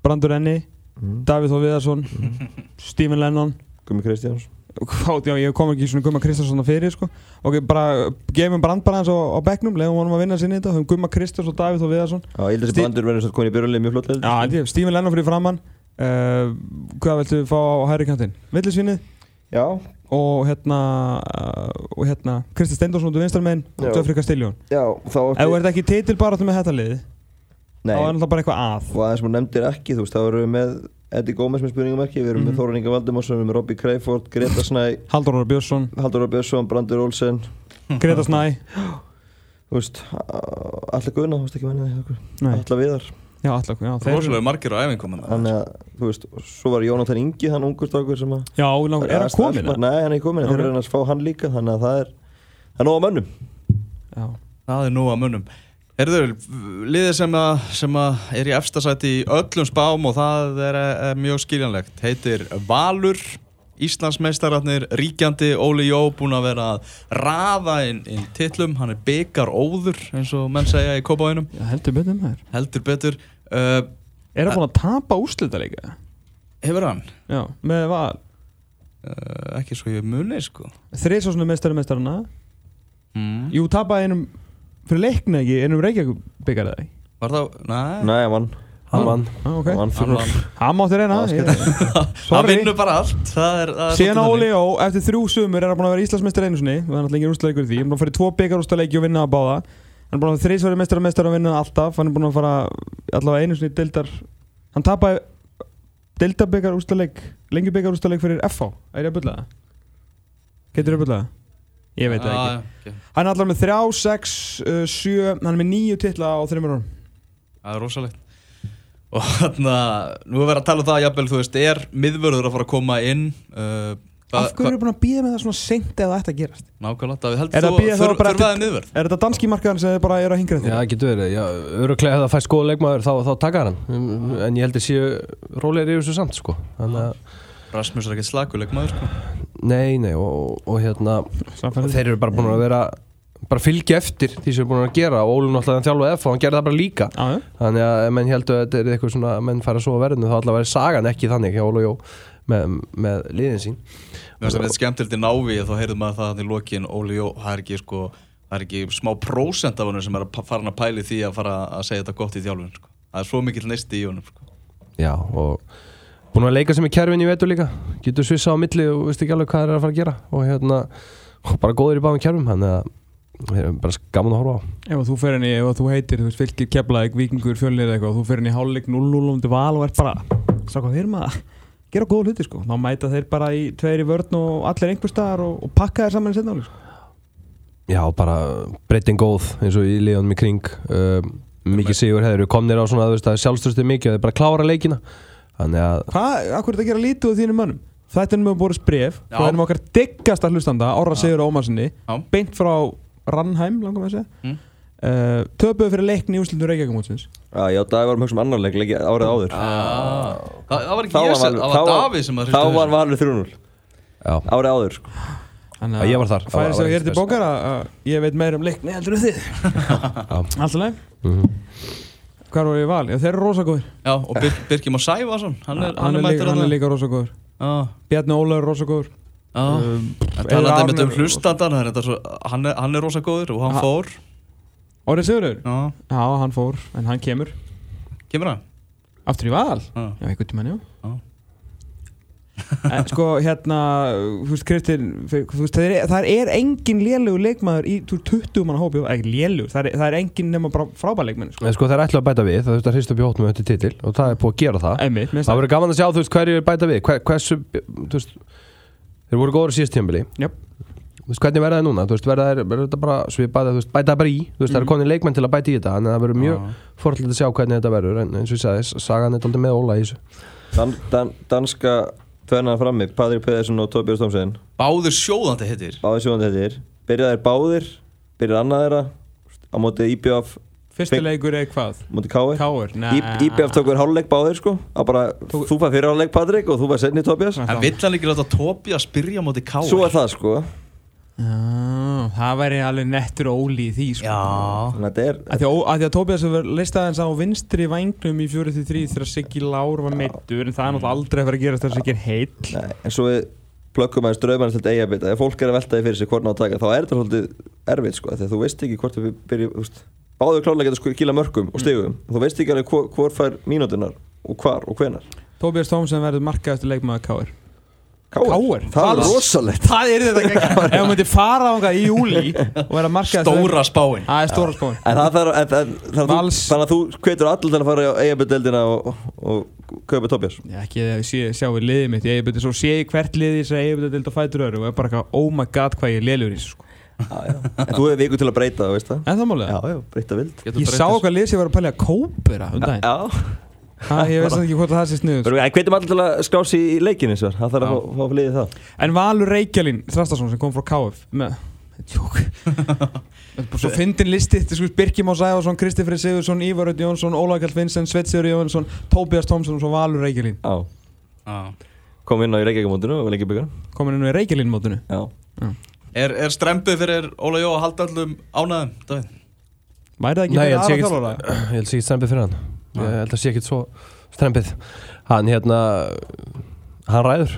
Brandur Enni mhm. Davíð Þó Viðarsson Stephen Lennon. Gumi Kristjáns. Hvað, já, ég kom ekki svona Gumma Kristjánsson fyrir sko. ok, bara gefum brand bara hans á, á bekknum leiðum honum að vinna sinni þetta. Höfum Gumma Kristjáns og Davíð Þó Viðarsson. Já, ég held að þessi bandur verður svona komin í byrjunlega mjög flott Já, held ég, Stephen Lennon fyrir framann uh, Hvað viltu fá á hæri kantinn? Villisvinnið Já, og hérna og hérna Kristi Steindorsson út í vinstarmenn. Jeffrey Castellón já, þá Ef þú ert ekki titilbaráttu með þetta lið Nei, þá er náttúrulega bara eitthvað að og aðeins maður nefndir ekki, þú veist, þá erum við með Eddie Gómez með spurningamarki, við erum Mhm. með Þóran Inga Valdimarsson, við erum með Robbie Crayford, Greta Snæ, Haldur Óra Björnsson, Haldur Björnsson, Brandur Olsen, Greta Snæ þú veist, allir guðna, þú veist ekki Nei, allir viðar. já, alltaf, já, þeir eru margir á æfingum hann Þannig að, þú veist, svo var Jónatan Ingi, hann ungur strákur sem að... Já, lang, er hann komin? Nei, hann er ekki komin, Ok. þeir eru að fá hann líka, þannig að það er, það er nóg að mönnum. Já, Það er nú að munum Herður, liðið sem, að, sem að er í efstasæti í öllum spám og það er, er mjög skiljanlegt heitir Valur. Íslandsmeistararnir, ríkjandi Óli Jó búinn að vera að raða inn, inn titlum, hann er byggar óður eins og menn segja í kópáinum heldur betur maður heldur betur. Uh, Er hann búin að tapa úrslitaðleika? Hefur hann? Já, með val. Uh, ekki svo ég muni sko. Þriðsásnu meistari meistarana mm. Jú, tapaði einum fyrir leikna ekki, einum Reykjavík byggar það Var það, næ, Nei, hann vann. hann vann. ah, ok. Og hann fyrir Hann mátti reyna Hann vinnur bara allt. Það er, það er Síðan Óli Jó, eftir þrjú sumur er hann búin að vera Íslandsmeistar einu sinni. Og það er náttúrulega engin úrstæðleikur því. Hann er búin að fara í tvo byggarústæðleiki og vinna að báða. Hann er búin að fara þrísværi meistar og meistar og vinna alltaf. Hann er búin að fara allavega einu sinni í deildar hann tapaði deildarbyggar úrstæðleik lengi byggar úrstæðleik fyrir FH er ég að það? Að það? Veit það ekki Já, ok. Hann er allavega með þrjá, sex, uh, sjö hann er með níu titla á þreymur árum Það er rosalegt Og þarna, nú er verið að tala um það jafnvel, þú veist, er miðvörður að fara að koma inn uh, Af hverju eru búin að býða með það svona seint eða ætti að gerast? Nákvæmlega, Er heldur það þú þá bara þurfaði miðvörð? Er þetta danski markaðan sem bara eru að hingra Já, þetta? það getur verið, já, öruglega ef það fæst góða leikmaður þá, þá takar hann Um, en ég held að séu rólegir yfir þessu samt sko. þannig að, Rasmus er ekkert slaguleik maður, sko nei, nei og, og hérna, Samfærið. þeir eru bara búin að vera bara fylgja eftir því sem þeir eru búin að gera og Óli náttúrulega þjálfaði F og hann gerði það bara líka Já, já. þannig að menn heldur að þetta er eitthvað svona menn fara svo að verðinu þá allavega er sagan ekki þannig hjá Óli og Jó með, með liðin sín Mér finnst það eitthvað skemmtilegt í návi þá heyrðum maður það þannig í lokin Óli Jó, það er ekki sko það er ekki smá prósent af honum sem er fara að pæli því að fara að segja þetta gott í þjálfun sko. það er svo mikill neisti í honum sko. Já, og búin að leika sem í kerfin í vetur líka. Getur svissa á milli og veist ekki alveg hvað þeir eru að fara að gera. Og hérna, bara góður í báðum kerfum þannig að það er bara gaman að horfa á. Ef þú fer henni, ef þú heitir, þú veist, fylgir keflaðið, vikingur, fjölnir eða eitthvað þú fer henni í hálfleik 0-0 um til val og ert bara Sá hvað, erum að gera góða hluti sko. Þá mæta þeir bara í tveir í vörn og allir einhver staðar og, og pakka þeir saman í setna sko. Já, bara breyting góð eins og í liðanum í kring. Um, mikið sigur hefur komnir á svona þú veist, það er sjálfströstu mikið þeir bara klára leikina þannig að Hvað, akkur er þetta að gera lítið úr þínum mönnum? Þetta er með að bóra spref Já. og erum okkar diggasta hlustanda, Ára Sigur Ómarsinni Já. beint frá Rannheim, langar við að segja Mm. uh, Töpuðu fyrir leikni í úslindu Reykjavík-mótsins Já, já, dag varum hugsa um annar leik, leik árið áður ah. það, það var Þá ekki ég sem, Valur- það þá var var- Davíð sem að Þá var Valur 3-0 já, Árið áður sko. Þannig Já, ég var þar. Það var- Færi var sér ekki hér til spes. bókar að að ég veit meira um leikni heldur en þið Alltaf leið mm Hvað var ég val? Já, þeir eru rosa góður Já, og Bir Birkir Már Sævason hann er, Hann er, mættur hann er líka rosa góður Já, Bjarni Óla er rosa góður já. Um, talandi Aron með um það svo, hann, er, hann er rosa góður og hann Ha- fór. Árið Sigurður? Já, Já, hann fór, en hann kemur. Kemur hann? Aftur í val? Já, Já, einhvern tímann, já Já. En sko, hérna, þú veist, Kristinn, það er, það er engin lélugur leikmaður í þú veist, 20 manna hópi, ekki lélugur, það er, það er engin nema bara frábær leikmenn, sko. En sko þeir ætla að bæta við, það þurft að hrista upp í hóttum eftir titil og það er búið að gera það Einmitt, Það verður gaman að sjá þú veist hverju er bæta við hver, hversu, þú veist þeir voru góður síðast tímabili Jöp. Þú veist hvernig verða það núna, þú veist verða þeir verður þetta bara svipaði, þú veist bæta bara í þú veist það eru Mhm. konið leikmenn til að bæta í þetta þannig að það verður mjög forðilegt að sjá hvernig þetta verður en eins og ég sagði, sagan er aldrei með Óla í þessu Dan, dan, Danska tvennaðan frammi, Patrik Pedersen og Tobias Tomsen Báður sjóðandi hittir Báðir sjóðandi þetta Byrjaði þeir báðir Byrjaði annað þeirra Á móti IBF Fyrsti Feng- leikur er hvað? Móti KF Káur? Nei. IBF tók hver hálfleik báðir sko bara, Tók- Þú fær fyrir hálfleik Patrik og þú fær setni Tobias En vill hann ekki láta að spyrja á móti Káar? Svo er það sko Já, það væri alveg nettur óli í því, sko. Já. Þannig að þetta er Að því að, að, að Tobias hefur listað hans á vinstri vangnum í 43 þegar Siggi Lár var meittur en það er náttúrulega aldrei að fara að gerast þegar Siggi er heill. Nei, en svo við plökkum aðeins draumarins til eiga bita. Ef fólk er að velta því fyrir sig hvort ná að taka þá er þetta svolítið erfitt sko þegar þú veist ekki hvort við byrjum þú veist, báðu klálega geta sko kýla mörgum og stigum. Þú veist ekki alveg hvor, fær mínútunar og hvar og hvenar Tobias Thompson verður markaðast leikmaður Káur það er rosalegt. Það er þetta ekki Ef þú myndir fara ánga í júli og Stóra spáin. Það er stóra spáin. En það þarf þannig, að þú, þannig að þú hvetur allir til að fara í eiga deildina og, og, og kaupa Tobias. Já, ekki að sé, sjá við liðið mitt Ég byrði svo sé ég hvert liðið þess að byrði að fætur öru og er bara eitthvað, oh my god hvað ég er liðlegur í þessu sko. en þú hefur viku til að breyta það, veist það? En það málega já, já, breyta vild. Ég sá okkar lið sem var að pælja að kópera Ég veist ekki hvort að það sé sniður en hvetum allir til að skási í leikinu það þarf að fá- fá liðið það En Valur Reykjalín Þrastarsson sem kom frá KF með Tjók. Svo fyndin listi Þetta er sko Birkjum á Sæfarsson, Kristoffer Sigursson, Ívar Rödd Jónsson, Ólafur Kjall Vincent, Svetsigur Jónsson, Tóbias Tomsson og svo Valur Já. kom inn á byggar Komin inn í Reykjalín mótinu já. Er, er strempið fyrir Óla Jó að halda allum ánæðum, Davíð? Væri það ekki Nei, fyrir ég held sé aðra ekkert- þjálfara? ég held sé ekki strempið fyrir hann ég held að sé ekkert svo strempið. Hann hérna hann ræður,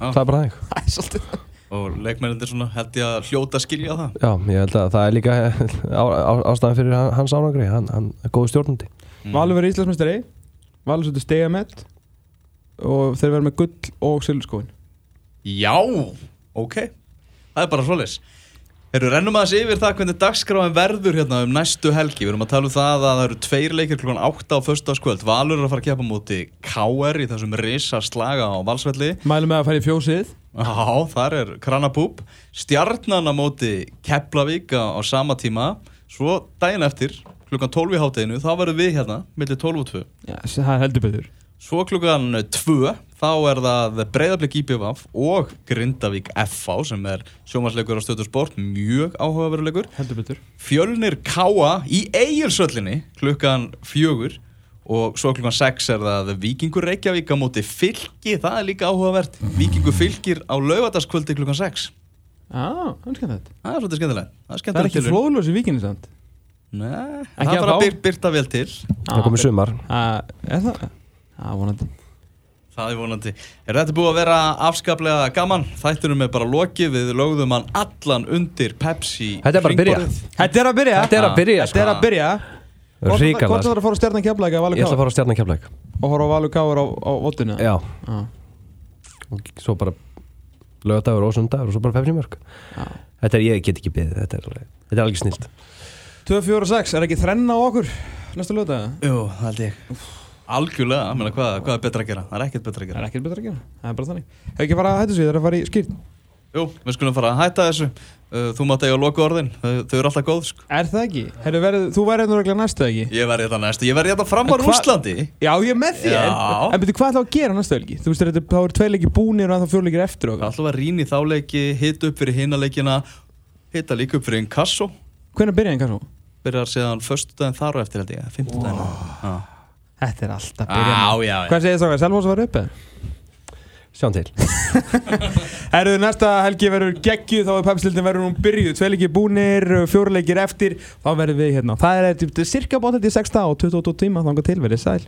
það er bara Það Og leikmennir svona held ég að hljóta skilja það? Já, ég held að það er líka á, á, ástæðan fyrir hans ánangri, hann, hann er góð stjórnandi. Valur verið Íslandsmeistari. Valur setur stegamett og þeir verða með gull og silfurskóin Já, ok. Það er bara svoleiðis Erum rennum aðeins yfir það hvernig dagskráin verður hérna um næstu helgi. Við erum að tala um það að það eru tveir leikir klukkan 8 á föstudagskvöld. Valur er að fara að keppa múti KR í þessum risa slaga á Valsvelli. Mælum með að fara í fjósið. Já, þar er Kranapúp. Stjarnan á móti Keflavík á, sama tíma. Svo daginn eftir, klukkan 12 í hátteginu Þá verðum við hérna, millir 12 og 2 Já, það er heldur betur Svo klukkan 2 þá er það Breiðablík IPVF og Grindavík FH sem er sjómasleikur á stöðu sport, mjög áhugaveruleikur. Heldur betur Fjölnir Káa í Egilsöllinni klukkan 4 og svo klukkan 6 er það Víkingur Reykjavík á móti fylki, það er líka áhugavert. Víkingur fylgir á laugadaskvöldi klukkan 6. Já, það er skemmt Það er svolítið skemmtilegt. Það er Það er skemmtilegt ekki tilraun. flóðlös í vikinni samt Nei, Ekki það er bara byr, byrta vel til. Það komið sumar Ah, Er það? Já, vonandi Það er vonandi. Er þetta búið að vera afskaplega gaman? Þættunum er bara lokið, við lögðum hann allan undir Pepsi Þetta er bara að byrja. Þetta er að byrja Þetta er að byrja Þetta er að byrja Ríkala hvort þú þarf að fara á stjarnan keflæk Ég ætla að fara á stjarnan keflæk og horfa á Valur Káur á, á vottinu Já, Já. og svo bara lögadagur og sundagur og svo bara pepsi mörg Já. Þetta er, ég get ekki beðið, þetta er, þetta er alveg snilt 2, 4 og 6, er ekki þrenna á okkur næsta lögða? Jú, það held ég. Algjörlega, meina, hvað, hvað er betra að gera? Það er ekkert betra að Það gera. er ekkert betra að gera, það er bara þannig Hefur ekki fara að hættu sig, það er að fara í skýrt Jú, við skulum fara að hætta þessu. Uh, Þú mátt eiga að loka orðin, þau, eru alltaf góð, sko. Er það ekki? Heru, verið, þú verður nú regla næstu ekki? Ég verði þetta næstu, ég verði þetta fram á En Rúslandi. Já, ég með þér Já. En betur, hvað ætlaðu að gera næstu helgi? Þú veist, þetta- þá eru tvei leikir búnir og það fjór leikir eftir og Það er alltaf að Þetta er alltaf Já, byrjað já, já. Hvað segir það? Selvós var uppið? Sjáum til Herruðu, næsta helgi verður geggjuð, þá er pepsildin verður hún byrjuð, tvei leikir búnir, fjóra leikir eftir, þá verður við hérna. Það er, cirka bátt þetta í 6 og 22 tíma, þá er til verið sæl.